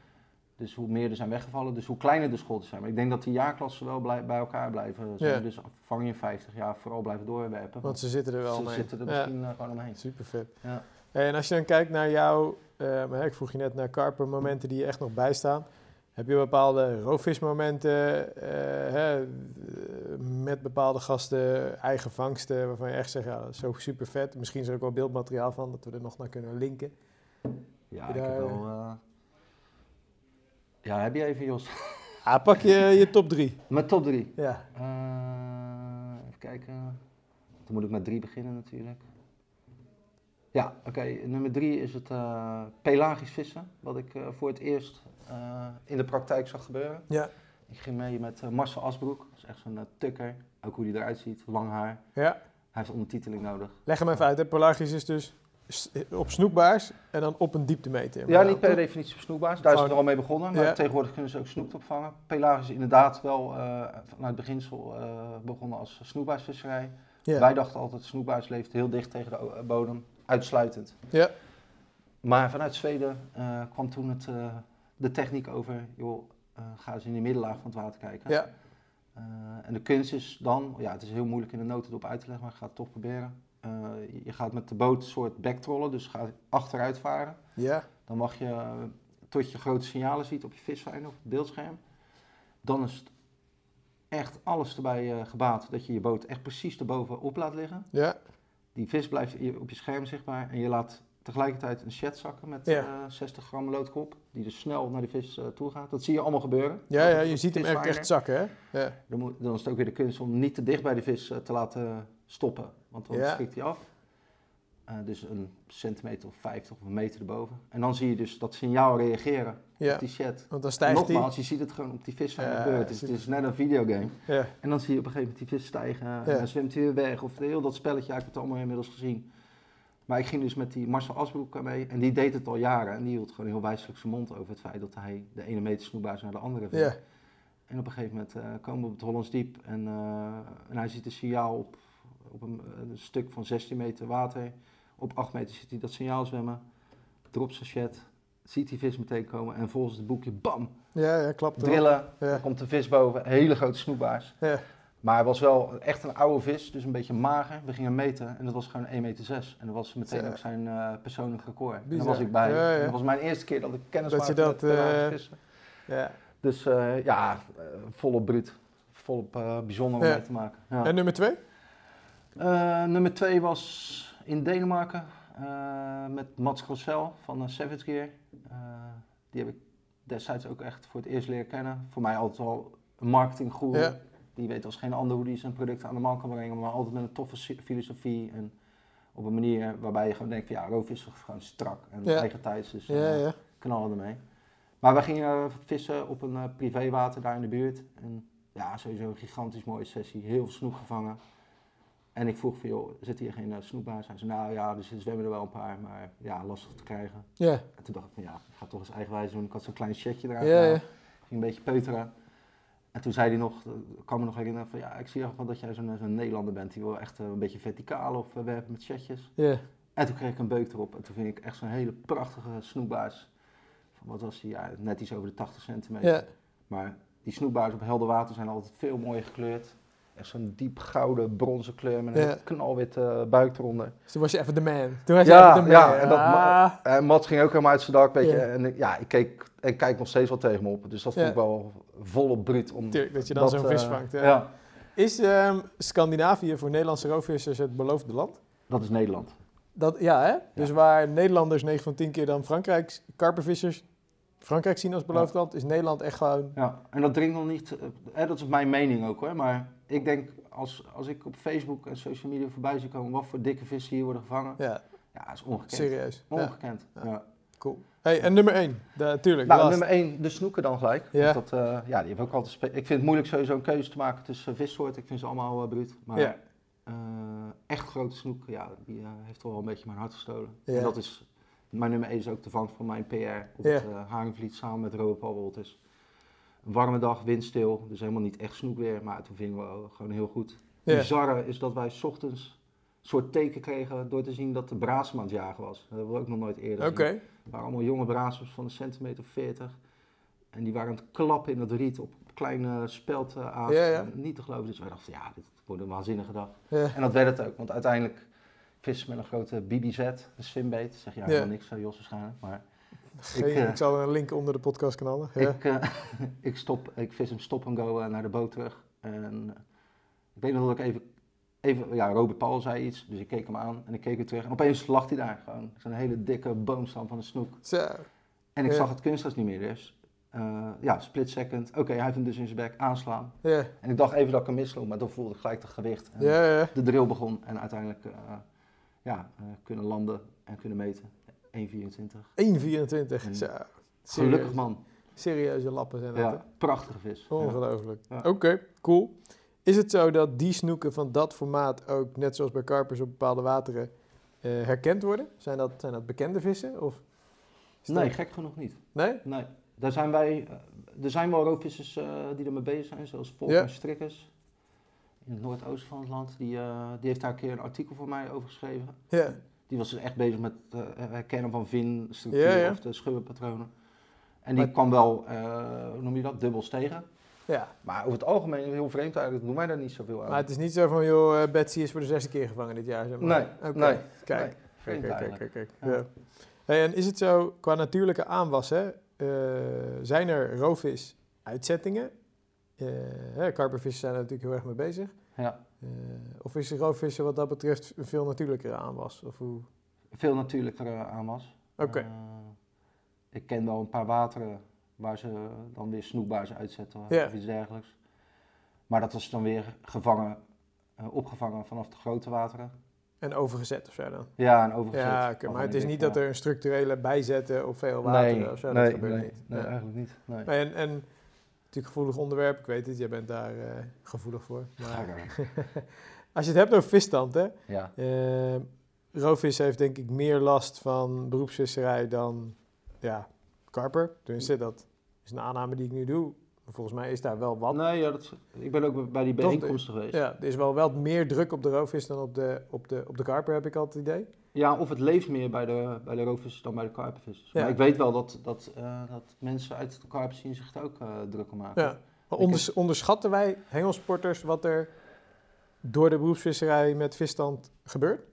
Dus hoe meer er zijn weggevallen, dus hoe kleiner de schotten zijn. Maar ik denk dat die jaarklassen wel bij elkaar blijven. Ja. Dus vang je 50 jaar vooral blijven doorwerpen. Want ze zitten er wel ze mee. Ze zitten er misschien uh, gewoon omheen. Super vet. Ja. En als je dan kijkt naar jouw, uh, ik vroeg je net naar Karper, momenten die je echt nog bijstaan. Heb je bepaalde roofvismomenten hè, met bepaalde gasten, eigen vangsten, waarvan je echt zegt, ja, dat is zo super vet. Misschien is er ook wel beeldmateriaal van, dat we er nog naar kunnen linken. Ja, ik heb wel... Uh... Ja, heb je even, Jos? Ah, pak je je top 3. Mijn top 3? Ja. Uh, even kijken. Dan moet ik met 3 beginnen natuurlijk. Ja, oké. Okay. Nummer 3 is het uh, pelagisch vissen. Wat ik uh, voor het eerst in de praktijk zag gebeuren. Ja. Ik ging mee met Marcel Asbroek. Dat is echt zo'n tukker. Ook hoe hij eruit ziet. Lang haar. Ja. Hij heeft ondertiteling nodig. Leg hem even uit. Hè? Pelagisch is dus op snoekbaars en dan op een dieptemeter. Ja, niet per definitie op snoekbaars. Daar is het er al mee begonnen. Maar tegenwoordig kunnen ze ook snoek opvangen. Pelagisch is inderdaad wel uh, vanuit beginsel uh, begonnen als snoekbaarsvisserij. Ja. Wij dachten altijd, snoekbaars leeft heel dicht tegen de bodem, uitsluitend. Ja. Maar vanuit Zweden uh, kwam toen het, de techniek over, joh, ga eens in de middenlaag van het water kijken. Ja. en de kunst is dan, ja, het is heel moeilijk in de notendop uit te leggen, maar ik ga het toch proberen uh, je gaat met de boot een soort backtrollen, dus ga achteruit varen. Ja. Dan mag je, uh, tot je grote signalen ziet op je visfijn of het beeldscherm. Dan is het echt alles erbij uh, gebaat dat je je boot echt precies erbovenop laat liggen. Ja. Die vis blijft op je scherm zichtbaar en je laat tegelijkertijd een chat zakken met ja. 60 gram loodkop, die dus snel naar de vis toe gaat. Dat zie je allemaal gebeuren. Ja, ja je ziet hem echt, echt zakken, hè? Ja. Dan, moet, dan, is het ook weer de kunst om niet te dicht bij de vis te laten stoppen want dan ja. schrikt hij af. Uh, dus een centimeter of 50 of een meter erboven. En dan zie je dus dat signaal reageren ja. op die chat. Want dan stijgt nogmaals, je ziet het gewoon op die vis van ja. Het is, het is net een videogame. Ja. En dan zie je op een gegeven moment die vis stijgen. En dan zwemt hij weer weg. Of heel dat spelletje, ik heb het allemaal inmiddels gezien. Maar ik ging dus met die Marcel Asbroek mee. En die deed het al jaren. En die hield gewoon heel wijselijk zijn mond over het feit dat hij de ene meter snoepbaars naar de andere vindt. Ja. En op een gegeven moment uh, komen we op het Hollands Diep. En, uh, en hij ziet een signaal op op een, een, stuk van 16 meter water. Op 8 meter ziet hij dat signaal zwemmen. Drop sachet. Ziet die vis meteen komen en volgens het boekje, bam! Ja, ja. Drillen, ja. komt de vis boven. Hele grote snoepbaars. Ja. Maar het was wel echt een oude vis, dus een beetje mager. We gingen meten en dat was gewoon 1,6 meter. En dat was meteen ook zijn uh, persoonlijk record. En daar was ik bij. Ja, ja. dat was mijn eerste keer dat ik kennis dat maakte dat, met uh, vissen. Ja. Dus uh, ja, volop bruut. Volop bijzonder om mee te maken. En nummer twee? Uh, nummer twee was in Denemarken uh, met Mats Grossel van uh, Savage Gear. die heb ik destijds ook echt voor het eerst leren kennen. Voor mij altijd al een marketinggoer. Ja. Die weet als geen ander hoe die zijn producten aan de man kan brengen, maar altijd met een toffe filosofie. En op een manier waarbij je gewoon denkt van ja, roof is gewoon strak en Ja. eigen tijds, dus Ja, eh, ja. knallen ermee. Maar wij gingen eh, vissen op een eh, privéwater daar in de buurt. En ja, sowieso een gigantisch mooie sessie, heel veel snoek gevangen. En ik vroeg van joh, zit hier geen uh, snoekbaars? Hij zei nou ja, dus er zwemmen er wel een paar, maar ja, lastig te krijgen. Ja, En toen dacht ik van ja, ik ga toch eens eigenwijs doen. Ik had zo'n klein checkje eruit gehaald. Ging een beetje peuteren. En toen zei hij nog, eh, ik kan me nog herinneren van ja, ik zie echt wel dat jij zo'n zo'n Nederlander bent. Die wil echt eh, een beetje verticaal of eh, werpen met chatjes. ja. En toen kreeg ik een beuk erop. En toen vind ik echt zo'n hele prachtige snoekbaars. Van wat was die? Ja, net iets over de 80 centimeter. Ja. Maar die snoekbaars op helder water zijn altijd veel mooier gekleurd. Echt zo'n diep gouden, bronzen kleur met een Ja. knalwitte buik eronder. Dus toen was je even de man. Toen was je even de man. ja, en dat Ah. En Mats ging ook helemaal uit zijn dak, weet je. Ja. En ja, ik keek en kijk nog steeds wel tegen me op. Dus dat vond ik wel volop bruut. Om Tuurlijk, dat je dan zo'n eh, vis vangt. Ja. ja, Is ehm, Scandinavië voor Nederlandse roofvissers het beloofde land? dat is Nederland. Dat, ja, hè? Dus waar Nederlanders 9 van 10 keer dan Frankrijk, karpervissers, Frankrijk zien als beloofd land, is Nederland echt gewoon... Ja, en dat dringt nog niet, eh, dat is mijn mening ook hoor. Maar ik denk, als, als ik op Facebook en social media voorbij zie komen wat voor dikke vissen hier worden gevangen. Ja, Ja, dat is ongekend. serieus. Ongekend. Ja. Cool. Hey, en nummer 1, natuurlijk. Nou, last. nummer 1, de snoeken dan gelijk. Want Dat, eh, ja, die hebben ook altijd Ik vind het moeilijk sowieso een keuze te maken tussen vissoorten. Ik vind ze allemaal uh, bruut. Maar Ja. echt grote snoek, ja, die heeft toch wel een beetje mijn hart gestolen. Ja. En dat is, mijn nummer 1 is ook de vangst van mijn PR op Ja. het uh, Haringvliet samen met Robert Paul Wolters. Een warme dag, windstil, dus helemaal niet echt snoek weer, maar toen vingen we gewoon heel goed. Ja. Bizarre is dat wij 's ochtends een soort teken kregen door te zien dat de braadsem aan het jagen was. Dat hebben we ook nog nooit eerder Oké. gezien. Het waren allemaal jonge braasers van een centimeter 40. En die waren aan het klappen in het riet op kleine speld uh, aan. Ja, ja. Niet te geloven. Dus wij dachten, ja, dit wordt een waanzinnige dag. En dat werd het ook. Want uiteindelijk vissen met een grote BBZ, een swimbeet. Zeg je Ja. helemaal niks, eh, Jos waarschijnlijk. Maar Geen- Ik, eh, ik zal een link onder de podcast knallen. Ja. ik, eh, ik, stop, ik vis hem stop en go naar de boot terug. En ik weet nog dat ik even, even, ja, Robert Paul zei iets. Dus ik keek hem aan en ik keek weer terug. En opeens lag hij daar gewoon. Zo'n hele dikke boomstam van een snoek. Zo. En ik Ja. zag het kunstgras niet meer dus. Ja, split second. Oké, hij heeft hem dus in zijn bek aanslaan. Ja. En ik dacht even dat ik hem missloeg, maar toen voelde ik gelijk het gewicht. En Ja, ja. De drill begon en uiteindelijk ja, eh, kunnen landen en kunnen meten. 1,24. 1,24. En Zo. Gelukkig man. Serieuze lappen zijn dat. Ja, prachtige vis. Ongelooflijk. Ja. Oké, cool. Is het zo dat die snoeken van dat formaat ook, net zoals bij karpers op bepaalde wateren, eh, herkend worden? Zijn dat, zijn dat bekende vissen? Of is dat- Nee, gek genoeg niet. Nee? Nee, daar zijn wij, eh, er zijn wel roofvissers eh, die er mee bezig zijn, zoals Volk Ja. en Strikkers. In het noordoosten van het land. Die, eh, die heeft daar een keer een artikel voor mij over geschreven. Ja. Die was dus echt bezig met het eh, herkennen van vinstructuur Ja, ja. of de schubbenpatronen. En die Maar- kwam wel, eh, hoe noem je dat, dubbels tegen. ja. Maar over het algemeen, heel vreemd eigenlijk, doen wij daar niet zoveel aan. Maar het is niet zo van, joh, eh, Betsy is voor de zesde keer gevangen dit jaar. Zeg maar. Nee, Oké, nee, Kijk, nee, vreemd kijk, kijk, kijk, kijk. Ja. Hey, en is het zo, qua natuurlijke aanwas, hè, eh, zijn er roofvis-uitzettingen? Eh hè, karpervissen zijn er natuurlijk heel erg mee bezig. Ja, Eh, of is de roofvissen wat dat betreft een veel natuurlijkere aanwas? Of hoe? veel natuurlijker eh, aanwas. Oké. Eh, ik ken wel een paar wateren waar ze dan weer snoekbaars uitzetten of iets dergelijks. Maar dat was dan weer gevangen, eh, opgevangen vanaf de grote wateren. En overgezet of zo dan? Ja, en overgezet. Ja, maar het is niet dat er een structurele bijzetten op veel wateren Nee, of zo. nee, dat gebeurt nee, niet. nee, eigenlijk niet. En, en natuurlijk gevoelig onderwerp, ik weet het, jij bent daar eh, gevoelig voor. Maar als je het hebt over visstand, hè. ja. eh, roofvis heeft denk ik meer last van beroepsvisserij dan ja, karper. Tenminste, dat is een aanname die ik nu doe. Maar Volgens mij is daar wel wat. Nee, ja, dat ik ben ook bij die bijeenkomsten geweest. Ja. Ja, er is wel wel meer druk op de roofvis dan op de, op de, op de karper, heb ik altijd het idee. Of het leeft meer bij de, bij de roofvissers dan bij de karpenvissers. Ja. Maar ik weet wel dat, dat, eh, dat mensen uit de karpen zien zich er ook eh, druk om maken. Ja. Maar Ik onders- onderschatten wij hengelsporters wat er door de beroepsvisserij met visstand gebeurt?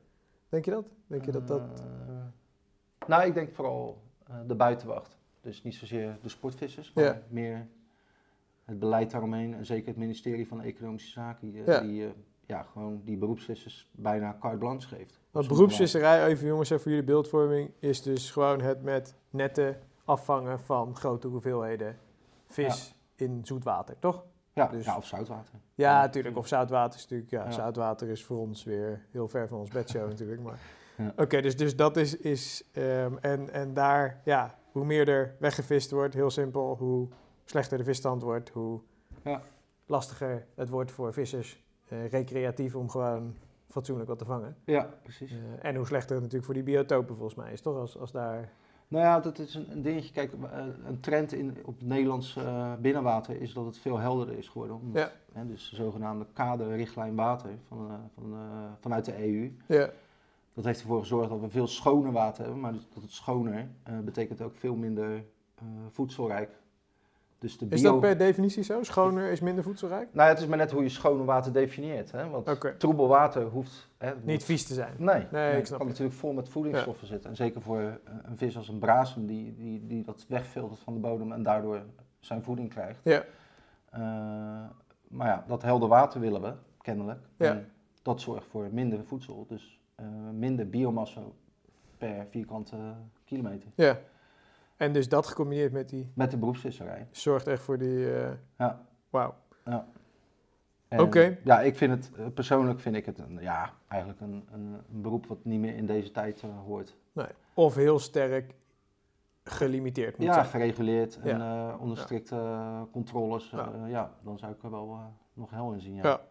Denk je dat? Denk je dat dat... Eh, nou, ik denk vooral de buitenwacht. Dus niet zozeer de sportvissers, maar Ja. meer het beleid daaromheen. En zeker het ministerie van Economische Zaken, die, Ja. die, ja, gewoon die beroepsvissers bijna carte blanche geeft. Want beroepsvisserij, even jongens, even voor jullie beeldvorming, is dus gewoon het met netten afvangen van grote hoeveelheden vis in zoet water, toch? Ja, Dus- ja, of zoutwater. Ja, Ja, natuurlijk. Of zoutwater is natuurlijk... Ja, zoutwater is voor ons weer heel ver van ons bedshow natuurlijk. Maar Ja. oké, dus, dus dat is... is ehm, en, en daar, ja, hoe meer er weggevist wordt, heel simpel, hoe slechter de visstand wordt, hoe Ja. lastiger het wordt voor vissers eh, recreatief om gewoon fatsoenlijk wat te vangen. Ja, precies. Eh, en hoe slechter het natuurlijk voor die biotopen volgens mij is, toch? Als, als daar... Nou ja, dat is een, dingetje. Kijk, eh, een trend in, op het Nederlands eh, binnenwater is dat het veel helderder is geworden. Omdat, Ja. hè, dus de zogenaamde kaderrichtlijn water van, van, vanuit de EU. Ja, Dat heeft ervoor gezorgd dat we veel schoner water hebben. Maar dus dat het schoner betekent ook veel minder voedselrijk. Dus de is dat per definitie zo? Schoner is minder voedselrijk? Nou het is maar net hoe je schone water definieert. Hè? Want troebel water hoeft... Hè, Niet vies te zijn. Nee, Nee, nee, ik het kan het. natuurlijk vol met voedingsstoffen zitten. En zeker voor een vis als een brasem die, die, die dat wegfiltert van de bodem en daardoor zijn voeding krijgt. Ja. Eh, maar ja, dat helder water willen we, kennelijk. Ja. En dat zorgt voor minder voedsel, dus eh, minder biomassa per vierkante kilometer. Ja. En dus dat gecombineerd met die Met de beroepsvisserij. zorgt echt voor die... eh Ja. Wauw. En, Oké. Ja, ik vind het, eh, persoonlijk vind ik het een, ja, eigenlijk een, een, een beroep wat niet meer in deze tijd eh, hoort. Nee. Of heel sterk gelimiteerd moet Ja, zijn. gereguleerd en Ja. onder Ja. strikte controles. Ja. Ja. ja, dan zou ik er wel nog hel in zien. Ja.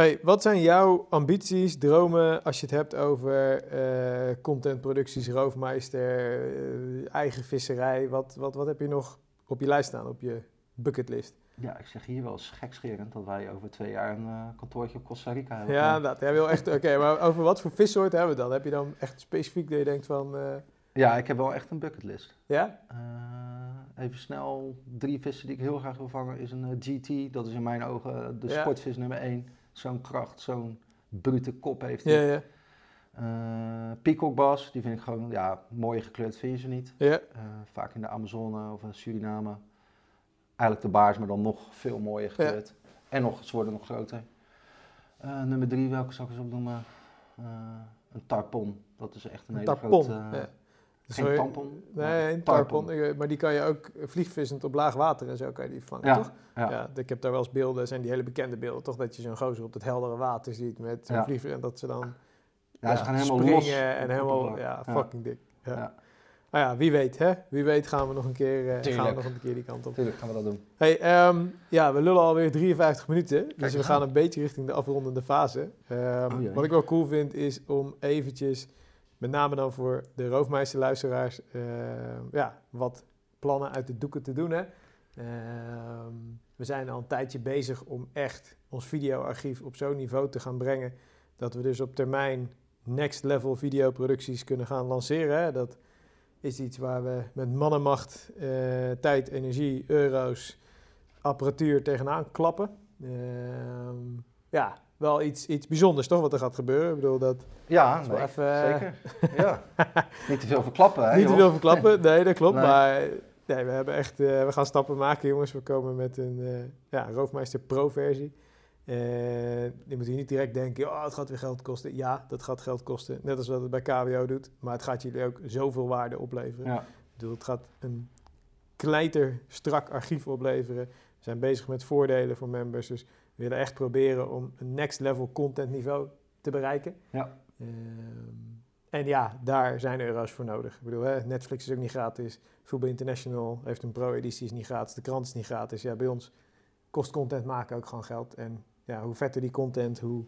Hey, wat zijn jouw ambities, dromen als je het hebt over eh, contentproducties, roofmeister, eh, eigen visserij? Wat, wat, wat heb je nog op je lijst staan, op je bucketlist? Ja, ik zeg hier wel eens gekscherend dat wij over twee jaar een eh, kantoortje op Costa Rica hebben. Ja, dat. Jij wil echt. Oké, maar over wat voor vissoort hebben we dan? Heb je dan echt specifiek dat je denkt van. ja, ik heb wel echt een bucketlist. ja? Even snel, drie vissen die ik heel graag wil vangen is een GT. Dat is in mijn ogen de Ja. sportvis nummer één. Zo'n kracht, zo'n brute kop heeft hij. Ja, ja. Eh, peacockbas, die vind ik gewoon, ja, mooi gekleurd vind je ze niet. Ja, Eh, vaak in de Amazone of in Suriname. Eigenlijk de baars, maar dan nog veel mooier gekleurd. En nog, ze worden nog groter. Eh, nummer drie, welke zal ik eens opnoemen? Een tarpon. Dat is echt een, een hele tarpon. grote... ja. Geen tampon? Nee, een tarpon. Ik- Maar die kan je ook eh, vliegvissend op laag water en zo kan je die vangen, Ja, toch? ja. Ja, ik heb daar wel eens beelden, zijn die hele bekende beelden, toch? Dat je zo'n gozer op het heldere water ziet met zo'n vlieger en dat ze dan Ja, ze gaan helemaal springen los. en helemaal, ja, fucking dik. Ja. Ja. Nou ja, wie weet, hè? Wie weet gaan we nog een keer, eh, gaan we Tuurlijk. nog een keer die kant op. Natuurlijk gaan we dat doen. Hey, ehm, ja, we lullen alweer 53 minuten, dus we gaan aan. een beetje richting de afrondende fase. Ehm, Oh wat ik wel cool vind is om eventjes, met name dan voor de roofmeisterluisteraars, ehm, ja, wat plannen uit de doeken te doen. Hè? Ehm, we zijn al een tijdje bezig om echt ons videoarchief op zo'n niveau te gaan brengen dat we dus op termijn next level videoproducties kunnen gaan lanceren. Hè? Dat is iets waar we met mannenmacht, eh, tijd, energie, euro's, apparatuur tegenaan klappen. Ehm, ja, wel iets, iets bijzonders toch wat er gaat gebeuren. Ik bedoel dat Ja, nee, even, eh, zeker. Ja. Niet te veel verklappen, hè, niet te veel verklappen, nee dat klopt. Nee. Maar nee, we hebben echt, eh, we gaan stappen maken jongens. We komen met een eh, ja, Roofmeister Pro versie. En je moet hier niet direct denken, oh, het gaat weer geld kosten. Ja, dat gaat geld kosten. Net als wat het bij KWO doet. Maar het gaat jullie ook zoveel waarde opleveren. Ja. Ik bedoel, het gaat een kleiner, strak archief opleveren. We zijn bezig met voordelen voor members. Dus we willen echt proberen om een next level content niveau te bereiken. Ja. Ehm, en ja, daar zijn euro's voor nodig. Ik bedoel, hè, Netflix is ook niet gratis. Voetbal International heeft een pro-editie, is niet gratis. De krant is niet gratis. Ja, bij ons kost content maken ook gewoon geld. En ja, hoe vetter die content, hoe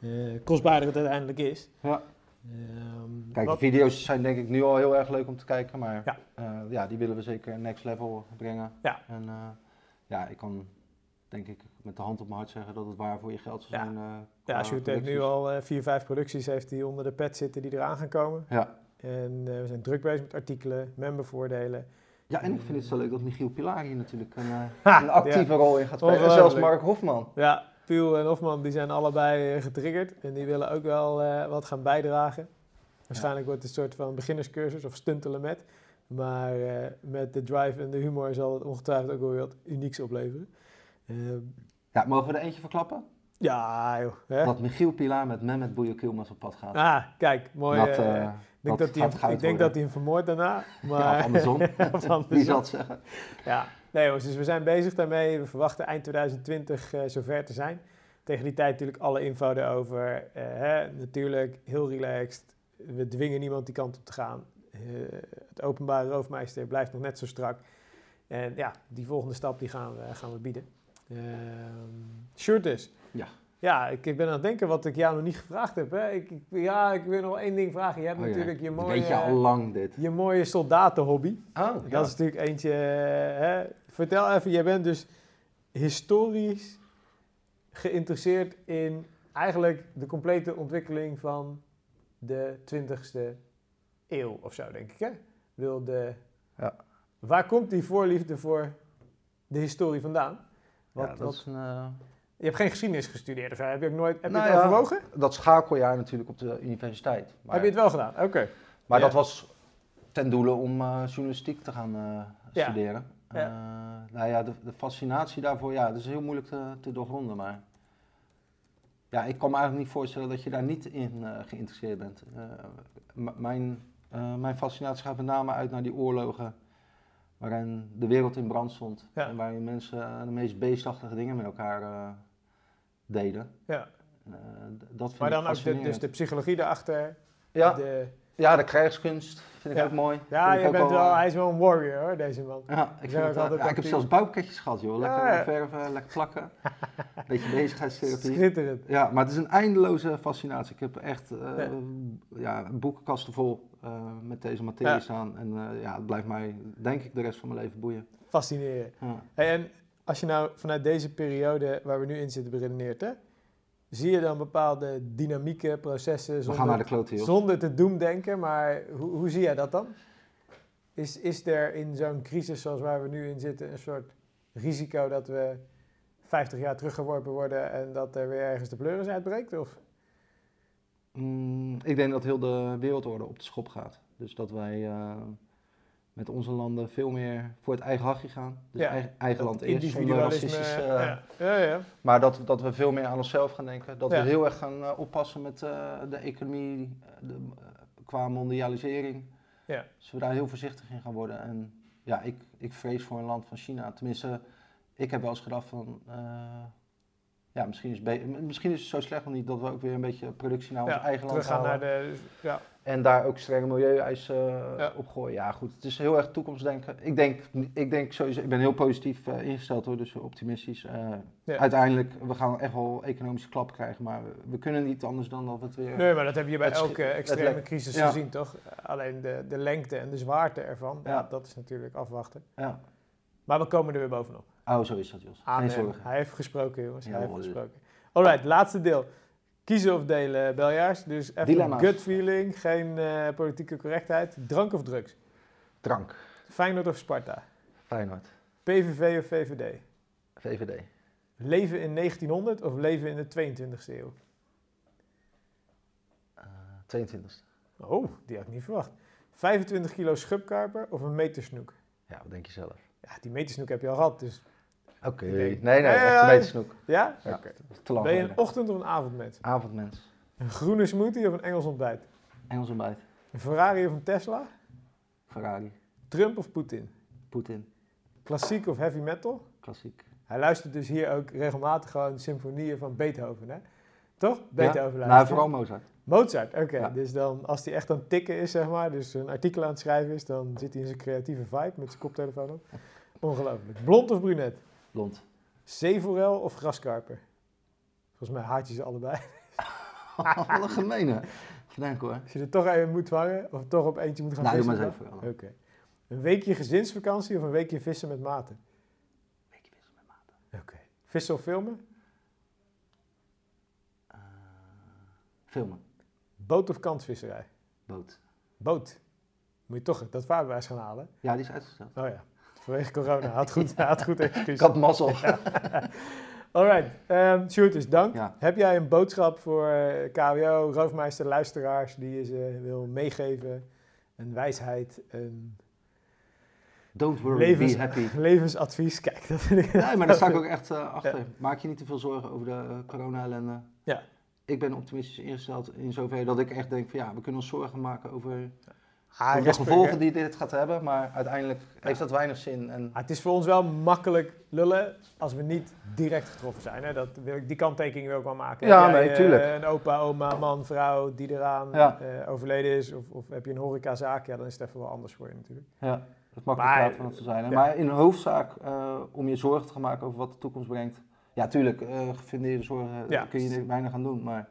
eh, kostbaarder het uiteindelijk is. Ja. Ehm, Kijk, wat- de video's zijn denk ik nu al heel erg leuk om te kijken, maar Ja. ja, ja die willen we zeker next level brengen. Ja. En eh, ja, ik kan denk ik met de hand op mijn hart zeggen dat het waar voor je geld Ja. zijn. eh, Ja, qua Sjoerd heeft nu al eh, vier, vijf producties heeft hij onder de pet zitten die eraan gaan komen. Ja. En eh, we zijn druk bezig met artikelen, membervoordelen. ja, en ik vind het zo leuk dat Michiel Pilar hier natuurlijk een, Ha, een actieve rol in gaat spelen. En zelfs Mark Hofman. Ja, Piel en Hofman die zijn allebei getriggerd en die willen ook wel wat gaan bijdragen. Waarschijnlijk wordt het een soort van beginnerscursus of stuntelen met. Maar met de drive en de humor zal het ongetwijfeld ook wel weer wat unieks opleveren. Ja, mogen we er eentje verklappen? ja, joh. Hè? Dat Michiel Pilar met Mehmet Bouyakilmas op pad gaat. Ah, kijk, mooi. dat, eh, eh, ik denk, dat dat, hij hem, ik denk dat hij hem vermoordt daarna. Maar, ja, of andersom. Of andersom. Wie zal het zeggen? Ja, Nee jongens, dus we zijn bezig daarmee. We verwachten eind 2020 uh, zover te zijn. Tegen die tijd natuurlijk alle info erover. Uh, hè, natuurlijk heel relaxed. We dwingen niemand die kant op te gaan. Het openbare roofmeester blijft nog net zo strak. En ja, die volgende stap die gaan, we, gaan we bieden. Uh, shirt dus. Ja. Ja, ik, ik ben aan het denken wat ik jou nog niet gevraagd heb. Hè. Ik, ik, ja, ik wil nog één ding vragen. Je hebt Oh ja, natuurlijk je mooie, Weet je al lang dit? je mooie soldatenhobby. Oh, Dat is natuurlijk eentje. Hè. Vertel even, jij bent dus historisch geïnteresseerd in eigenlijk de complete ontwikkeling van de 20ste eeuw of zo, denk ik. Hè? Wil de, Ja. Waar komt die voorliefde voor de historie vandaan? Wat, ja, dat, wat- is een, eh, je hebt geen geschiedenis gestudeerd of. Heb je, ook nooit, heb Nou je het ja. overwogen? dat schakeljaar natuurlijk op de universiteit. Maar, Heb je het wel gedaan? Oké. maar Ja. dat was ten doele om eh, journalistiek te gaan Ja. studeren. Ja. Nou ja, de, de fascinatie daarvoor, ja, dat is heel moeilijk te, te doorgronden. Maar ja, ik kan me eigenlijk niet voorstellen dat je daar niet in geïnteresseerd bent. Mijn, mijn fascinatie gaat met name uit naar die oorlogen waarin de wereld in brand stond. Ja. En waarin mensen eh, de meest beestachtige dingen met elkaar eh, deden. Ja. Eh, dat vind Maar ik dan ook de, dus de psychologie daarachter. ja, De, ja, de krijgskunst vind ik Ja. ook mooi. ja, ik je bent wel, hij is wel een warrior hoor, deze man. Ja, ik, vind ja, ik heb zelfs bouwpakketjes gehad, joh. Lekker verven, lekker plakken. Beetje bezigheidstherapie. Schitterend. Ja, maar het is een eindeloze fascinatie. Ik heb echt Ja. boekenkasten vol met deze materie staan. En eh, ja, het blijft mij, denk ik, de rest van mijn leven boeien. Fascinerend. Hey, en als je nou vanuit deze periode waar we nu in zitten beredeneert, hè, zie je dan bepaalde dynamieke processen klote, zonder te doemdenken, maar hoe, hoe zie jij dat dan? Is, is er in zo'n crisis zoals waar we nu in zitten een soort risico dat we 50 jaar teruggeworpen worden en dat er weer ergens de pleuris uitbreekt? Of? Mm, ik denk dat heel de wereldorde op de schop gaat. Dus dat wij eh, met onze landen veel meer voor het eigen hachje gaan. Dus Ja, eigen, eigen land eerst, zonder racistisch... eh, ja. Ja, ja. Maar dat, dat we veel meer aan onszelf gaan denken. Dat Ja. we heel erg gaan eh, oppassen met de economie de, qua mondialisering. Ja. Dus we daar heel voorzichtig in gaan worden. En ja, ik, ik vrees voor een land van China. Tenminste, ik heb wel eens gedacht van... eh, ja, misschien is, misschien is het zo slecht nog niet dat we ook weer een beetje productie naar ons Ja, eigen land halen. naar de... Ja, En daar ook strenge milieueisen uh, Ja. op gooien. Ja, goed. Het is heel erg toekomstdenken. Ik denk, ik denk sowieso, ik ben heel positief eh, ingesteld hoor, dus optimistisch. Eh, Ja. Uiteindelijk, we gaan echt wel economische klap krijgen, maar we, we kunnen niet anders dan dat we het weer... Nee, maar dat heb je bij elke extreme crisis gezien, toch? Alleen de, de lengte en de zwaarte ervan, dat is natuurlijk afwachten. Ja. Maar we komen er weer bovenop. Oh, zo is dat, Jos. Geen Amen. zorgen. Hij heeft gesproken, jongens. Ja, Hij heeft gesproken. Alright, laatste deel. Kiezen of delen, Beljaars. Dus even Dilemma's. gut feeling, geen eh, politieke correctheid. Drank of drugs? Drank. Feyenoord of Sparta? Feyenoord. PVV of VVD? VVD. Leven in 1900 of leven in de 22e eeuw? Eh 22 Oh, die had ik niet verwacht. 25 kilo schubkarper of een metersnoek? Ja, wat denk je zelf? Ja, die metersnoek heb je al gehad, dus... Oké. Nee, nee, echt een beetje snoek. Ja? Ja. Oké. Ben je een ochtend- of een avondmens? Avondmens. Een groene smoothie of een Engels ontbijt? Engels ontbijt. Een Ferrari of een Tesla? Ferrari. Trump of Poetin? Poetin. Klassiek of heavy metal? Klassiek. Hij luistert dus hier ook regelmatig gewoon symfonieën van Beethoven, hè? Toch? Beethoven Ja? Nou, vooral Mozart. Mozart, oké. Ja. Dus dan, als hij echt aan het tikken is, zeg maar, dus een artikel aan het schrijven is, dan zit hij in zijn creatieve vibe met zijn koptelefoon op. Ongelooflijk. Blond of brunet? Blond. Zeeforel of graskarper? Volgens mij haat je ze allebei. Een gemene. Verdenk hoor. Als je er toch even moet vangen, of toch op eentje moet gaan Nou, vissen. maar eens even. dan? Oké. Een weekje gezinsvakantie of een weekje vissen met maten? Weekje vissen met maten. Oké. Vissen of filmen? Eh, filmen. Boot of kansvisserij? Boot. Boot. Moet je toch dat vaarbewijs gaan halen? Ja, die is uitgesteld. Oh ja, vanwege corona. Had goed, had goed excuus. Ik had mazzel. Alright, um, shooters, dank. Ja. Heb jij een boodschap voor eh, KWO, roofmeister, luisteraars die je ze wil meegeven? Een wijsheid, een Don't worry, Levens- be happy. levensadvies? Kijk, dat vind ik... Nee, maar daar sta ik ook echt eh, achter. Maak je niet te veel zorgen over de eh, corona-ellende. Ja. Ik ben optimistisch ingesteld in zover dat ik echt denk van ja, we kunnen ons zorgen maken over ah, de gevolgen die dit gaat hebben, maar uiteindelijk heeft dat weinig zin. En... Ah, het is voor ons wel makkelijk lullen als we niet direct getroffen zijn. Hè? Dat wil ik, die kanttekening wil ik wel maken. Ja, nee, tuurlijk. Uh, een opa, oma, man, vrouw die eraan ja. uh, overleden is, of, of, heb je een horecazaak, ja, dan is het even wel anders voor je natuurlijk. Ja, dat makkelijk praten van te zijn. Hè? Maar in een hoofdzaak, uh, om je zorgen te gaan maken over wat de toekomst brengt. Ja, tuurlijk, gefundeerde zorgen ja. kun je weinig gaan doen, maar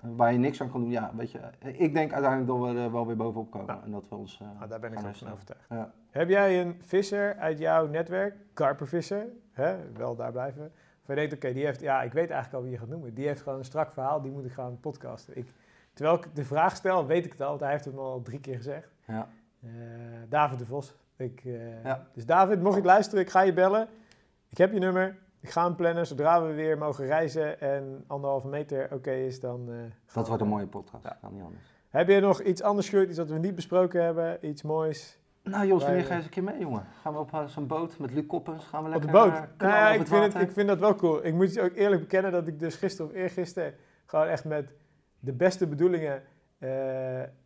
waar je niks aan kan doen. Ja, weet je, ik denk uiteindelijk dat we er wel weer bovenop komen. En dat we ons. Uh, ah, daar ben ik wel van overtuigd. Ja. Heb jij een visser uit jouw netwerk, karpervisser, hè, wel daar blijven? Of je denkt, oké, die heeft, ja, ik weet eigenlijk al wie je gaat noemen. Die heeft gewoon een strak verhaal, die moet ik gaan podcasten. Ik, terwijl ik de vraag stel, weet ik het al, want hij heeft het al drie keer gezegd. Ja. Uh, David de Vos. Ik, uh, ja. Dus David, mocht ik luisteren, ik ga je bellen. Ik heb je nummer. Ik ga hem plannen zodra we weer mogen reizen en anderhalve meter oké is, dan... Uh, dat wordt een mooie podcast, ja. kan niet anders. Heb je nog iets anders gehoord, iets wat we niet besproken hebben, iets moois? Nou Jos, wanneer ga je eens een keer mee, jongen? Gaan we op uh, zo'n boot met Luc Koppens, gaan we lekker Op de boot? Uh, ja, ik, vind het, ik vind dat wel cool. Ik moet je ook eerlijk bekennen dat ik dus gisteren of eergisteren gewoon echt met de beste bedoelingen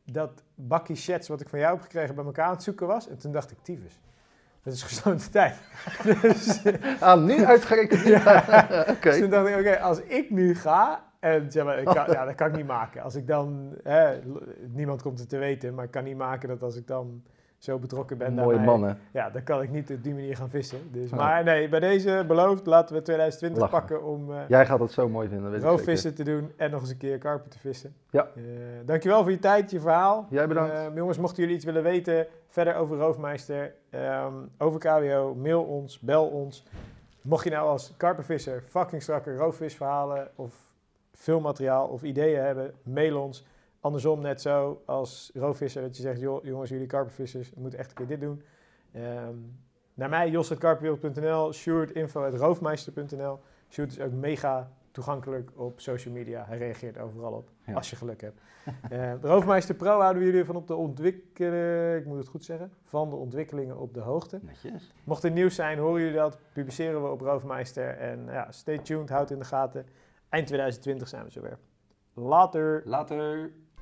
dat bakkie chats wat ik van jou heb gekregen bij elkaar aan het zoeken was. En toen dacht ik, tyfus. Dat is gesloten tijd. dus, ah, nu uitgerekend. ja. okay. Dus toen dacht ik, oké, als ik nu ga, en zeg maar, ik kan, ja, dat kan ik niet maken. Als ik dan, hè, niemand komt het te weten, maar ik kan niet maken dat als ik dan zo betrokken ben. Mooie mannen. Ja, dan kan ik niet op die manier gaan vissen. Dus, Maar nee, bij deze beloofd, laten we 2020 pakken om... Uh, Jij gaat het zo mooi vinden, Roofvissen te doen en nog eens een keer karpen te vissen. Ja. Uh, dankjewel voor je tijd, je verhaal. Jij bedankt. Uh, jongens, mochten jullie iets willen weten verder over Roofmeister, um, over KWO, mail ons, bel ons. Mocht je nou als karpenvisser fucking strakke roofvisverhalen of filmmateriaal of ideeën hebben, mail ons. Andersom net zo als roofvisser, dat je zegt, joh, jongens, jullie karpenvissers, moeten echt een keer dit doen. Um, naar mij, jos.karpenwereld.nl, Sjoerd.info.roofmeister.nl. Sjoerd is ook mega toegankelijk op social media. Hij reageert overal op, als je geluk hebt. uh, Roofmeister Pro houden we jullie van op de ontwikkeling, ik moet het goed zeggen, van de ontwikkelingen op de hoogte. Netjes. Mocht er nieuws zijn, horen jullie dat, publiceren we op Roofmeister. En ja, stay tuned, houd in de gaten. Eind 2020 zijn we zover. Later. Later.